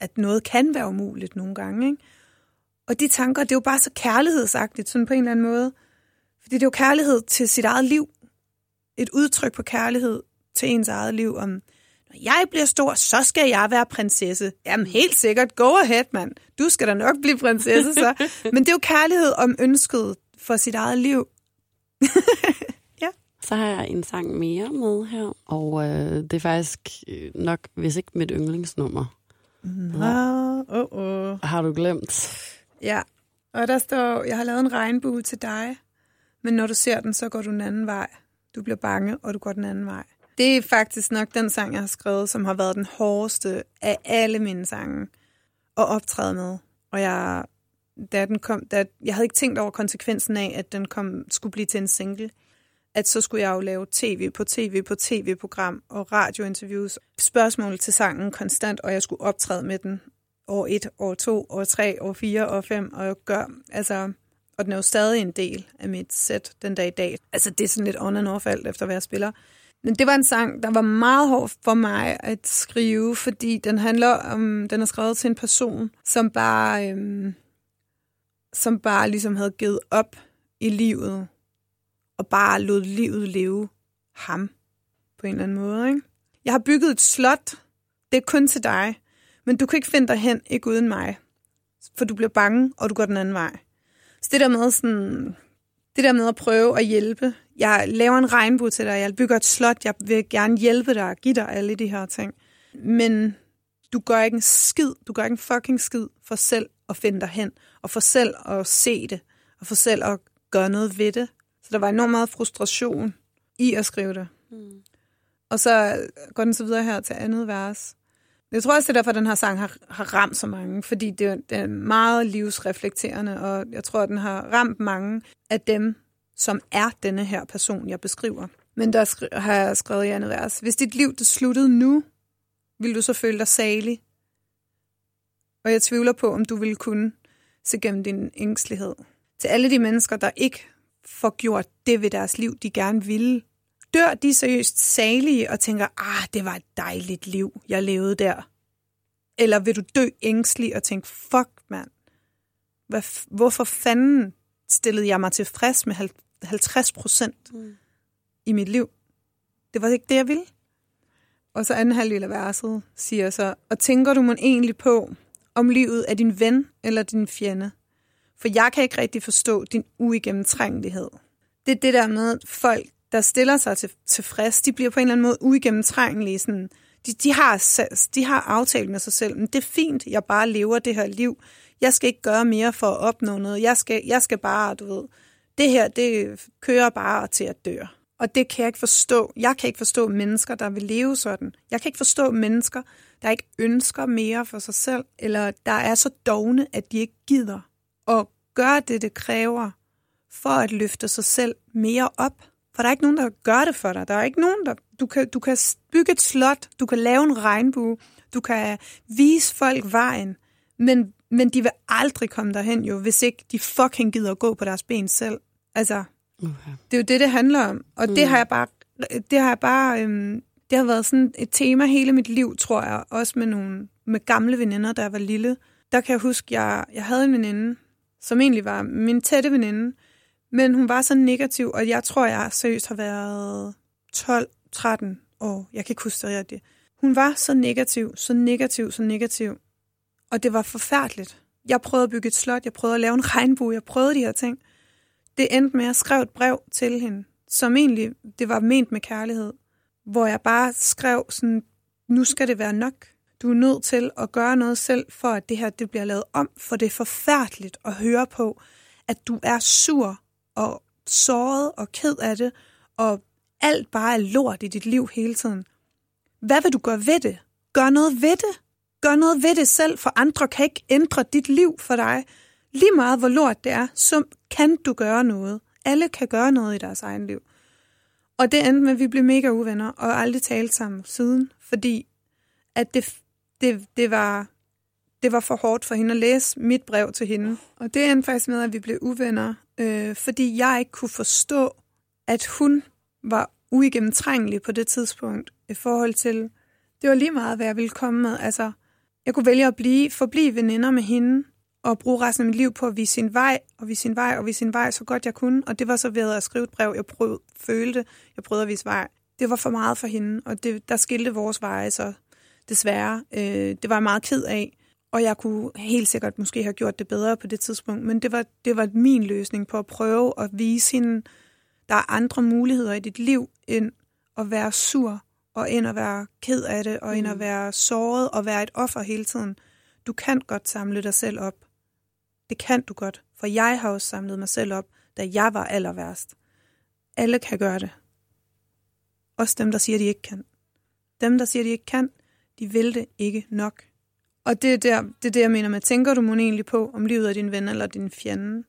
at noget kan være umuligt nogle gange, ikke? Og de tanker, det er jo bare så kærlighedsagtigt, sådan på en eller anden måde. Fordi det er jo kærlighed til sit eget liv. Et udtryk på kærlighed til ens eget liv om, når jeg bliver stor, så skal jeg være prinsesse. Jamen helt sikkert, go ahead, mand. Du skal da nok blive prinsesse, så. Men det er jo kærlighed om ønsket for sit eget liv. ja. Så har jeg en sang mere med her, og øh, det er faktisk øh, nok, hvis ikke mit yndlingsnummer. Nå, oh, oh. Har du glemt? Ja, og der står, jeg har lavet en regnbue til dig, men når du ser den, så går du den anden vej. Du bliver bange, og du går den anden vej. Det er faktisk nok den sang, jeg har skrevet, som har været den hårdeste af alle mine sange at optræde med. Og jeg, da den kom, da, jeg havde ikke tænkt over konsekvensen af, at den kom, skulle blive til en single. At så skulle jeg jo lave tv på tv på tv-program og radiointerviews. Spørgsmål til sangen konstant, og jeg skulle optræde med den år 1, år 2, år 3, år 4, år 5, og jeg gør, altså, og den er jo stadig en del af mit sæt den dag i dag. Altså, det er sådan lidt on and off alt efter, hvad jeg spiller. Men det var en sang, der var meget hård for mig at skrive, fordi den handler om, den er skrevet til en person, som bare, øhm, som bare ligesom havde givet op i livet, og bare lod livet leve ham på en eller anden måde. Ikke? Jeg har bygget et slot, det er kun til dig, men du kan ikke finde dig hen, ikke uden mig. For du bliver bange, og du går den anden vej. Så det der med sådan, det der med at prøve at hjælpe. Jeg laver en regnbue til dig, jeg bygger et slot, jeg vil gerne hjælpe dig og give dig alle de her ting. Men du gør ikke en skid, du gør ikke en fucking skid for selv at finde dig hen, og for selv at se det, og for selv at gøre noget ved det. Så der var enormt meget frustration i at skrive det. Mm. Og så går den så videre her til andet vers. Jeg tror også, det er derfor, at den her sang har, har ramt så mange, fordi det, det er meget livsreflekterende, og jeg tror, at den har ramt mange af dem, som er denne her person, jeg beskriver. Men der skri- har jeg skrevet i andet vers. Hvis dit liv det sluttede nu, vil du så føle dig salig. Og jeg tvivler på, om du ville kunne se gennem din ængstelighed. Til alle de mennesker, der ikke får gjort det ved deres liv, de gerne ville, dør de seriøst salige og tænker, ah, det var et dejligt liv, jeg levede der? Eller vil du dø ængstelig og tænke, fuck mand, Hvad, hvorfor fanden stillede jeg mig tilfreds med 50 procent mm. i mit liv? Det var ikke det, jeg ville. Og så anden halvdel af verset siger så, og tænker du må egentlig på, om livet er din ven eller din fjende? For jeg kan ikke rigtig forstå din uigennemtrængelighed. Det er det der med folk, der stiller sig til, tilfreds, de bliver på en eller anden måde uigennemtrængelige. Sådan, de, de, har, de har aftalt med sig selv, men det er fint, jeg bare lever det her liv. Jeg skal ikke gøre mere for at opnå noget. Jeg skal, jeg skal bare, du ved, det her, det kører bare til at dø. Og det kan jeg ikke forstå. Jeg kan ikke forstå mennesker, der vil leve sådan. Jeg kan ikke forstå mennesker, der ikke ønsker mere for sig selv, eller der er så dogne, at de ikke gider at gøre det, det kræver, for at løfte sig selv mere op. For der er ikke nogen, der gør det for dig. Der er ikke nogen, der... Du kan, du kan bygge et slot, du kan lave en regnbue, du kan vise folk vejen, men, men de vil aldrig komme derhen jo, hvis ikke de fucking gider gå på deres ben selv. Altså, okay. det er jo det, det handler om. Og mm. det har jeg bare... Det har jeg bare... Øhm, det har været sådan et tema hele mit liv, tror jeg. Også med nogle med gamle veninder, jeg var lille. Der kan jeg huske, jeg, jeg havde en veninde, som egentlig var min tætte veninde, men hun var så negativ, og jeg tror, jeg seriøst har været 12-13 år. Jeg kan ikke huske det rigtigt. Hun var så negativ, så negativ, så negativ. Og det var forfærdeligt. Jeg prøvede at bygge et slot, jeg prøvede at lave en regnbue, jeg prøvede de her ting. Det endte med, at jeg skrev et brev til hende, som egentlig det var ment med kærlighed, hvor jeg bare skrev sådan, nu skal det være nok. Du er nødt til at gøre noget selv, for at det her det bliver lavet om, for det er forfærdeligt at høre på, at du er sur og såret og ked af det, og alt bare er lort i dit liv hele tiden. Hvad vil du gøre ved det? Gør noget ved det. Gør noget ved det selv, for andre kan ikke ændre dit liv for dig. Lige meget hvor lort det er, så kan du gøre noget. Alle kan gøre noget i deres egen liv. Og det endte med, at vi blev mega uvenner og aldrig talte sammen siden, fordi at det, det, det, var, det var for hårdt for hende at læse mit brev til hende. Og det endte faktisk med, at vi blev uvenner, øh, fordi jeg ikke kunne forstå, at hun var uigennemtrængelig på det tidspunkt i forhold til, det var lige meget, hvad jeg ville komme med. Altså, jeg kunne vælge at blive, forblive veninder med hende, og bruge resten af mit liv på at vise sin vej, og vise sin vej, og vise sin vej så godt jeg kunne. Og det var så ved at skrive et brev, jeg prøvede, følte, jeg prøvede at vise vej. Det var for meget for hende, og det, der skilte vores veje så desværre. Øh, det var jeg meget ked af, og jeg kunne helt sikkert måske have gjort det bedre på det tidspunkt, men det var, det var min løsning på at prøve at vise hende, der er andre muligheder i dit liv, end at være sur, og end at være ked af det, og end at mm. være såret og være et offer hele tiden. Du kan godt samle dig selv op. Det kan du godt, for jeg har også samlet mig selv op, da jeg var aller værst. Alle kan gøre det. Også dem, der siger, de ikke kan. Dem, der siger, de ikke kan, de vil det ikke nok. Og det er, der, det er det, jeg mener med, tænker du mon egentlig på, om livet er din ven eller din fjende?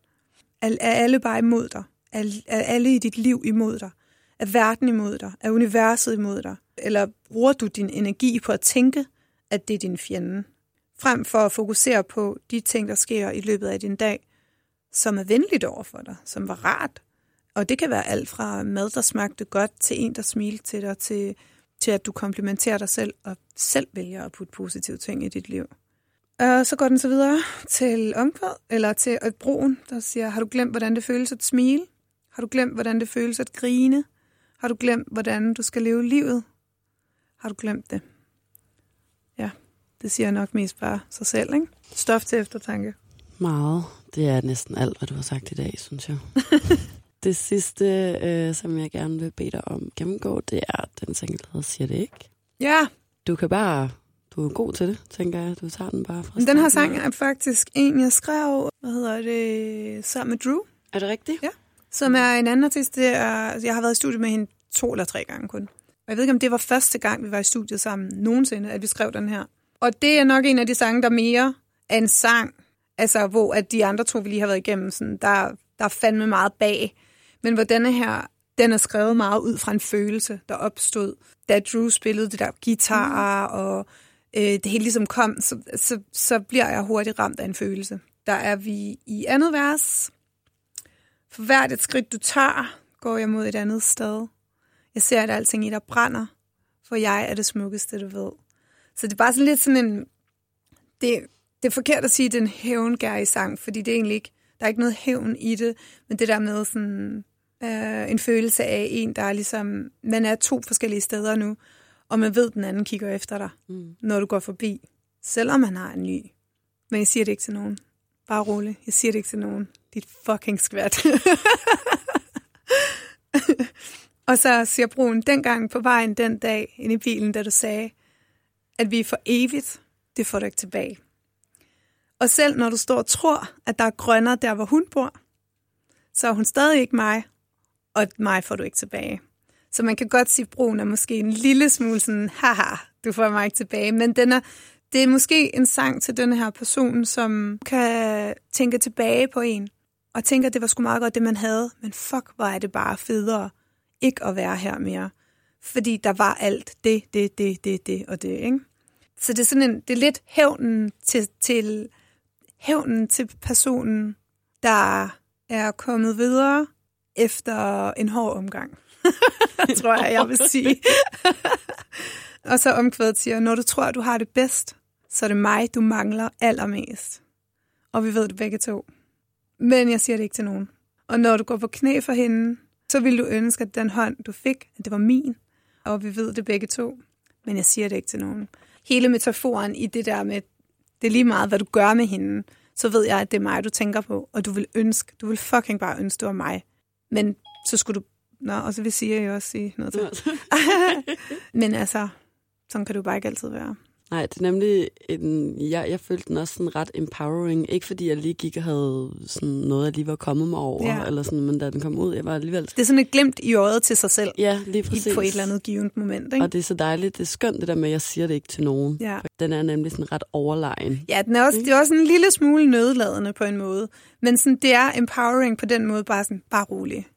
Er, er alle bare imod dig? Er, er alle i dit liv imod dig? Er verden imod dig? Er universet imod dig? Eller bruger du din energi på at tænke, at det er din fjende? frem for at fokusere på de ting, der sker i løbet af din dag, som er venligt over for dig, som var rart. Og det kan være alt fra mad, der smagte godt, til en, der smilte til dig, til, til at du komplimenterer dig selv og selv vælger at putte positive ting i dit liv. Og så går den så videre til omkvæd, eller til et broen, der siger, har du glemt, hvordan det føles at smile? Har du glemt, hvordan det føles at grine? Har du glemt, hvordan du skal leve livet? Har du glemt det? Det siger nok mest bare sig selv, ikke? Stof til eftertanke. Meget. Det er næsten alt, hvad du har sagt i dag, synes jeg. det sidste, øh, som jeg gerne vil bede dig om gennemgå, det er den sang, der hedder Siger det ikke. Ja. Du kan bare, du er god til det, tænker jeg. Du tager den bare fra Den her sang er faktisk en, jeg skrev, hvad hedder det, sammen med Drew. Er det rigtigt? Ja. Som er en anden artist. Det er, jeg har været i studiet med hende to eller tre gange kun. Og jeg ved ikke, om det var første gang, vi var i studiet sammen nogensinde, at vi skrev den her. Og det er nok en af de sange, der mere er en sang, altså hvor at de andre to, vi lige har været igennem, sådan, der, der er fandme meget bag. Men hvor denne her, den er skrevet meget ud fra en følelse, der opstod, da Drew spillede det der guitar, mm. og øh, det hele ligesom kom, så, så, så bliver jeg hurtigt ramt af en følelse. Der er vi i andet vers. For hvert et skridt, du tager, går jeg mod et andet sted. Jeg ser, at alting i dig brænder, for jeg er det smukkeste, du ved. Så det er bare sådan lidt sådan en... Det, det er forkert at sige, at det er en hævngær sang, fordi det er egentlig ikke... Der er ikke noget hævn i det, men det der med sådan øh, en følelse af en, der er ligesom... Man er to forskellige steder nu, og man ved, at den anden kigger efter dig, mm. når du går forbi. Selvom man har en ny. Men jeg siger det ikke til nogen. Bare rolig. Jeg siger det ikke til nogen. Dit fucking skvat. og så siger brun dengang på vejen den dag ind i bilen, da du sagde, at vi er for evigt, det får du ikke tilbage. Og selv når du står og tror, at der er grønner der, hvor hun bor, så er hun stadig ikke mig, og mig får du ikke tilbage. Så man kan godt sige, at broen er måske en lille smule sådan, haha, du får mig ikke tilbage. Men den er, det er måske en sang til den her person, som kan tænke tilbage på en, og tænker, at det var sgu meget godt, det man havde, men fuck, hvor er det bare federe ikke at være her mere. Fordi der var alt det, det, det, det, det og det, ikke? Så det er sådan en, det er lidt hævnen til, til, hævnen til personen, der er kommet videre efter en hård omgang. tror jeg, jeg vil sige. og så omkvædet siger, når du tror, du har det bedst, så er det mig, du mangler allermest. Og vi ved det begge to. Men jeg siger det ikke til nogen. Og når du går på knæ for hende, så vil du ønske, at den hånd, du fik, at det var min. Og vi ved det begge to. Men jeg siger det ikke til nogen. Hele metaforen i det der med, det er lige meget, hvad du gør med hende, så ved jeg, at det er mig, du tænker på. Og du vil ønske, du vil fucking bare ønske, det var mig. Men så skulle du... Nå, og så vil sige, jeg også sige noget til. Men altså, sådan kan du bare ikke altid være. Nej, det er nemlig en, jeg, jeg følte den også sådan ret empowering. Ikke fordi jeg lige gik og havde sådan noget, jeg lige var kommet mig over, ja. eller sådan, men da den kom ud, jeg var alligevel... Det er sådan et glimt i øjet til sig selv. Ja, lige præcis. På et eller andet givet moment, ikke? Og det er så dejligt. Det er skønt det der med, at jeg siger det ikke til nogen. Ja. Den er nemlig sådan ret overlegen. Ja, den er også, det er også en lille smule nødladende på en måde. Men sådan, det er empowering på den måde, bare sådan, bare rolig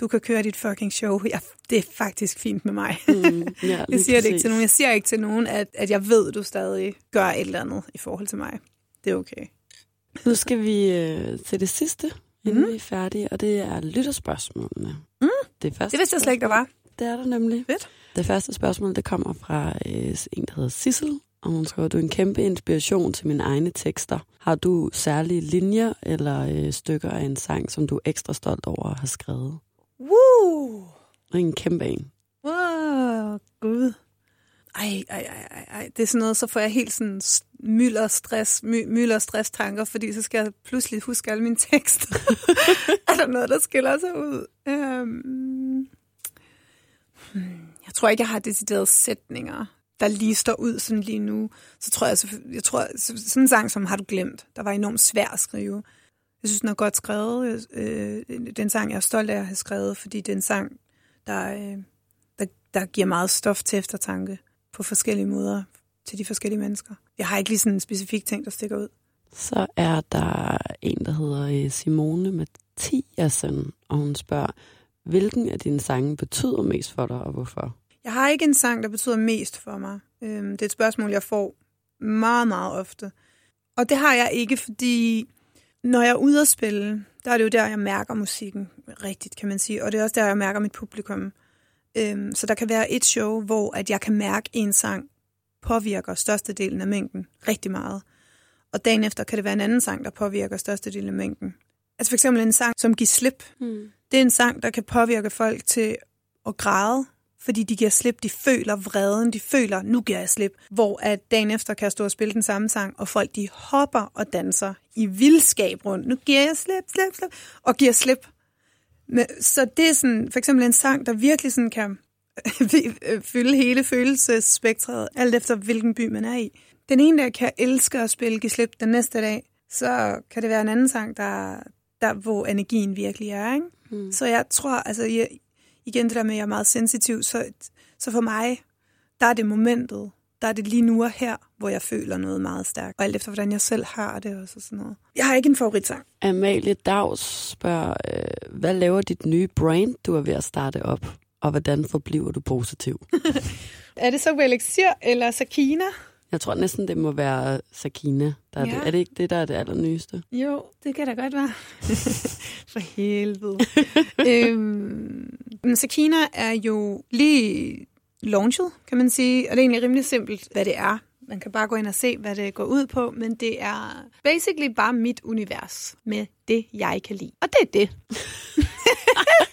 du kan køre dit fucking show. Ja, det er faktisk fint med mig. Mm, ja, jeg siger det ikke til nogen. Jeg siger ikke til nogen, at, at jeg ved, at du stadig gør et eller andet i forhold til mig. Det er okay. Nu skal vi øh, til det sidste, inden mm. vi er færdige, og det er lytterspørgsmålene. Mm. Det, første det vidste jeg slet ikke, der var. Det er der nemlig. Fedt. Det første spørgsmål, det kommer fra øh, en, der hedder Sissel, og hun skriver, du er en kæmpe inspiration til mine egne tekster. Har du særlige linjer eller øh, stykker af en sang, som du er ekstra stolt over at have skrevet? Woo! En kæmpe en. Wow, gud. Ej, ej, ej, ej, det er sådan noget, så får jeg helt sådan mylder stress, my, mylder stress tanker, fordi så skal jeg pludselig huske alle mine tekster. er der noget, der skiller sig ud? Um, jeg tror ikke, jeg har deciderede sætninger, der lige står ud sådan lige nu. Så tror jeg, så, jeg tror, sådan en sang som Har du glemt, der var enormt svær at skrive. Jeg synes, den er godt skrevet. Øh, den sang, jeg er stolt af at have skrevet, fordi det er en sang, der, øh, der, der giver meget stof til eftertanke på forskellige måder til de forskellige mennesker. Jeg har ikke lige sådan en specifik ting, der stikker ud. Så er der en, der hedder øh, Simone Mathiasen, og hun spørger, hvilken af dine sange betyder mest for dig, og hvorfor? Jeg har ikke en sang, der betyder mest for mig. Øhm, det er et spørgsmål, jeg får meget, meget ofte. Og det har jeg ikke, fordi når jeg er ude at spille, der er det jo der, jeg mærker musikken rigtigt, kan man sige. Og det er også der, jeg mærker mit publikum. Øhm, så der kan være et show, hvor at jeg kan mærke, en sang påvirker størstedelen af mængden rigtig meget. Og dagen efter kan det være en anden sang, der påvirker størstedelen af mængden. Altså for eksempel en sang som Giv slip. Mm. Det er en sang, der kan påvirke folk til at græde fordi de giver slip, de føler vreden, de føler, nu giver jeg slip. Hvor at dagen efter kan jeg stå og spille den samme sang, og folk de hopper og danser i vildskab rundt. Nu giver jeg slip, slip, slip, og giver slip. Så det er sådan, for eksempel en sang, der virkelig sådan kan fylde hele følelsesspektret, alt efter hvilken by man er i. Den ene der kan elske at spille Giv slip den næste dag, så kan det være en anden sang, der, der hvor energien virkelig er. Ikke? Mm. Så jeg tror, altså jeg, igen det der med, at jeg er meget sensitiv, så, så for mig, der er det momentet, der er det lige nu og her, hvor jeg føler noget meget stærkt. Og alt efter, hvordan jeg selv har det og sådan noget. Jeg har ikke en favoritsang. Amalie Dags spørger, øh, hvad laver dit nye brand, du er ved at starte op? Og hvordan forbliver du positiv? er det så Elixir eller Sakina? Jeg tror næsten, det må være Sakina. Der er, ja. det. er det ikke det, der er det allernyeste? Jo, det kan da godt være. For helvede. øhm, Sakina er jo lige launchet, kan man sige. Og det er egentlig rimelig simpelt, hvad det er. Man kan bare gå ind og se, hvad det går ud på, men det er basically bare mit univers med det, jeg kan lide. Og det er det.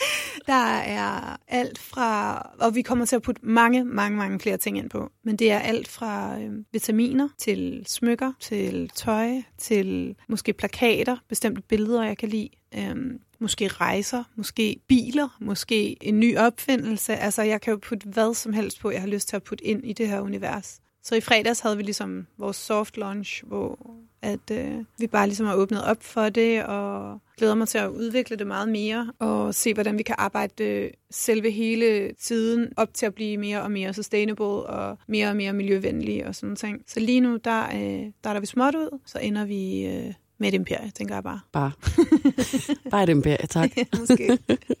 Der er alt fra, og vi kommer til at putte mange, mange, mange flere ting ind på, men det er alt fra øh, vitaminer til smykker, til tøj, til måske plakater, bestemte billeder, jeg kan lide, Øhm, måske rejser, måske biler, måske en ny opfindelse. Altså, jeg kan jo putte hvad som helst på, jeg har lyst til at putte ind i det her univers. Så i fredags havde vi ligesom vores soft launch, hvor at øh, vi bare ligesom har åbnet op for det, og glæder mig til at udvikle det meget mere, og se, hvordan vi kan arbejde øh, selve hele tiden op til at blive mere og mere sustainable, og mere og mere miljøvenlige og sådan ting. Så lige nu, der, øh, der er der vi småt ud, så ender vi øh, med et imperie, tænker jeg bare. Bare. bare et imperie, tak. Måske.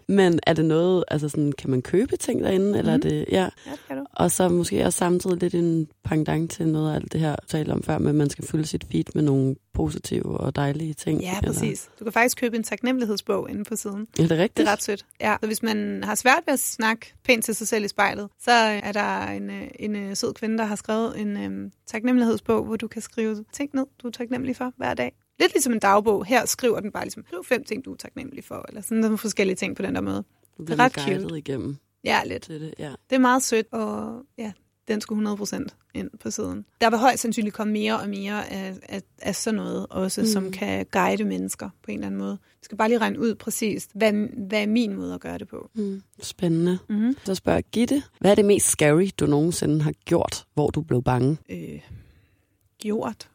Men er det noget, altså sådan, kan man købe ting derinde, eller mm. er det, ja. Ja, det kan du. Og så måske også samtidig lidt en pendant til noget af alt det her, talte om før, men man skal fylde sit feed med nogle positive og dejlige ting. Ja, eller- præcis. Du kan faktisk købe en taknemmelighedsbog inde på siden. Er det rigtigt? Det er ret sødt. Ja, så hvis man har svært ved at snakke pænt til sig selv i spejlet, så er der en, øh, en, øh, sød kvinde, der har skrevet en øhm, taknemmelighedsbog, hvor du kan skrive ting ned, du er taknemmelig for hver dag. Lidt ligesom en dagbog. Her skriver den bare ligesom, skriv fem ting, du er taknemmelig for, eller sådan nogle forskellige ting på den der måde. Du det er bliver ret guidet cute. igennem Ja, lidt. til det, ja. Det er meget sødt, og ja, den skulle 100% ind på siden. Der vil højst sandsynligt komme mere og mere af, af, af sådan noget også, mm. som kan guide mennesker på en eller anden måde. Vi skal bare lige regne ud præcist, hvad, hvad er min måde at gøre det på. Mm. Spændende. Mm-hmm. Så spørger Gitte, hvad er det mest scary, du nogensinde har gjort, hvor du blev bange? Øh, gjort.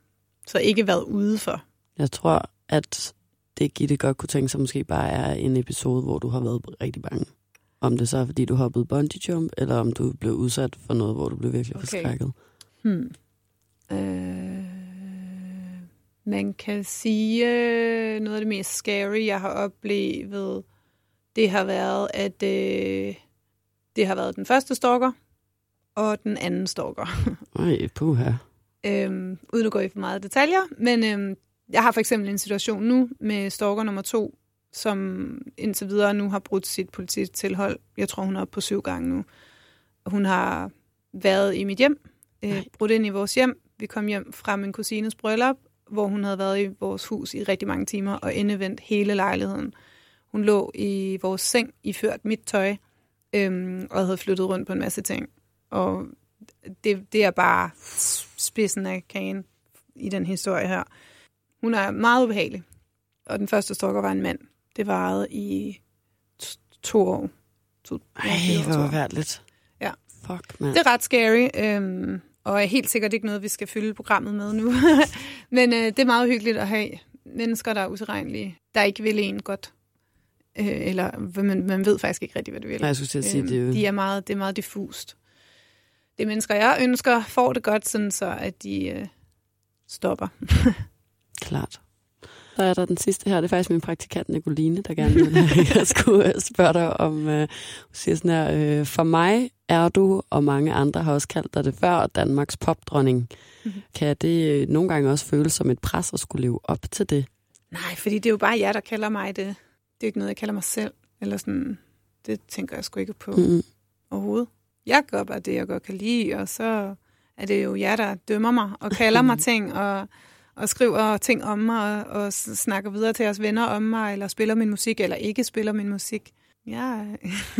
Så ikke været ude for. Jeg tror, at det Gitte godt kunne tænke sig måske bare er en episode, hvor du har været rigtig bange. Om det så er, fordi du hoppede bungee jump, eller om du blev udsat for noget, hvor du blev virkelig Okay. forskrækket. Hmm. Øh, man kan sige, øh, noget af det mest scary, jeg har oplevet, det har været, at øh, det har været den første stalker, og den anden stalker. Ej, puha. øhm, uden at gå i for meget detaljer. Men øhm, jeg har for eksempel en situation nu med stalker nummer to, som indtil videre nu har brudt sit polititilhold. Jeg tror, hun er oppe på syv gange nu. Hun har været i mit hjem, øh, brudt ind i vores hjem. Vi kom hjem fra min kusines bryllup, hvor hun havde været i vores hus i rigtig mange timer og endevendt hele lejligheden. Hun lå i vores seng, iført mit tøj, øhm, og havde flyttet rundt på en masse ting. Og det, det er bare spidsen af kagen i den historie her. Hun er meget ubehagelig. Og den første stalker var en mand. Det varede i to år. To, Ej, det hvor forfærdeligt. Ja. Fuck, mand. Det er ret scary, øhm, og er helt sikkert ikke noget, vi skal fylde programmet med nu. Men øh, det er meget hyggeligt at have mennesker, der er utilregnelige, der ikke vil en godt. Øh, eller man, man ved faktisk ikke rigtig, hvad de vil. Nej, jeg skulle til at sige, Øhm, det er jo... de er meget, det er meget diffust. Det er mennesker, jeg ønsker, får det godt, sådan så at de øh, stopper. Klart. Så er der den sidste her, det er faktisk min praktikant Nicoline, der gerne vil have, jeg skulle øh, spørge dig om, øh, hun siger sådan her, øh, for mig er du, og mange andre har også kaldt dig det før, Danmarks popdronning. Mhm. Kan det øh, nogle gange også føles som et pres at skulle leve op til det? Nej, fordi det er jo bare jer, der kalder mig det. Det er ikke noget, jeg kalder mig selv. Eller sådan, det tænker jeg sgu ikke på Mm. overhovedet. Jeg gør bare det, jeg godt kan lide, og så er det jo jer, der dømmer mig og kalder mig ting, og, og skriver ting om mig, og, og snakker videre til jeres venner om mig, eller spiller min musik, eller ikke spiller min musik. Ja,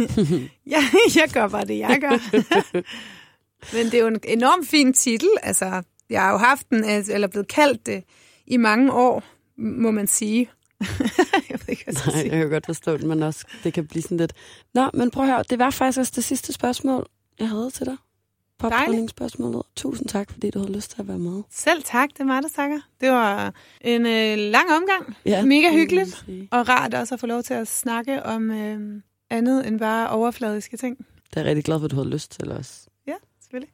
ja jeg gør bare det, jeg gør. Men det er jo en enormt fin titel. Altså, jeg har jo haft den, altså, eller blevet kaldt det i mange år, må man sige. jeg ved ikke, hvad jeg Nej, sige. jeg kan godt forstå det, men også det kan blive sådan lidt... Nå, men prøv at høre, det var faktisk også det sidste spørgsmål, jeg havde til dig. Popdronningsspørgsmålet. Tusind tak, fordi du havde lyst til at være med. Selv tak, det er mig, der takker. Det var en øh, lang omgang. Ja, Mega hyggeligt. Og rart også at få lov til at snakke om øh, andet end bare overfladiske ting. Det er jeg rigtig glad for, at du havde lyst til os. Ja, selvfølgelig.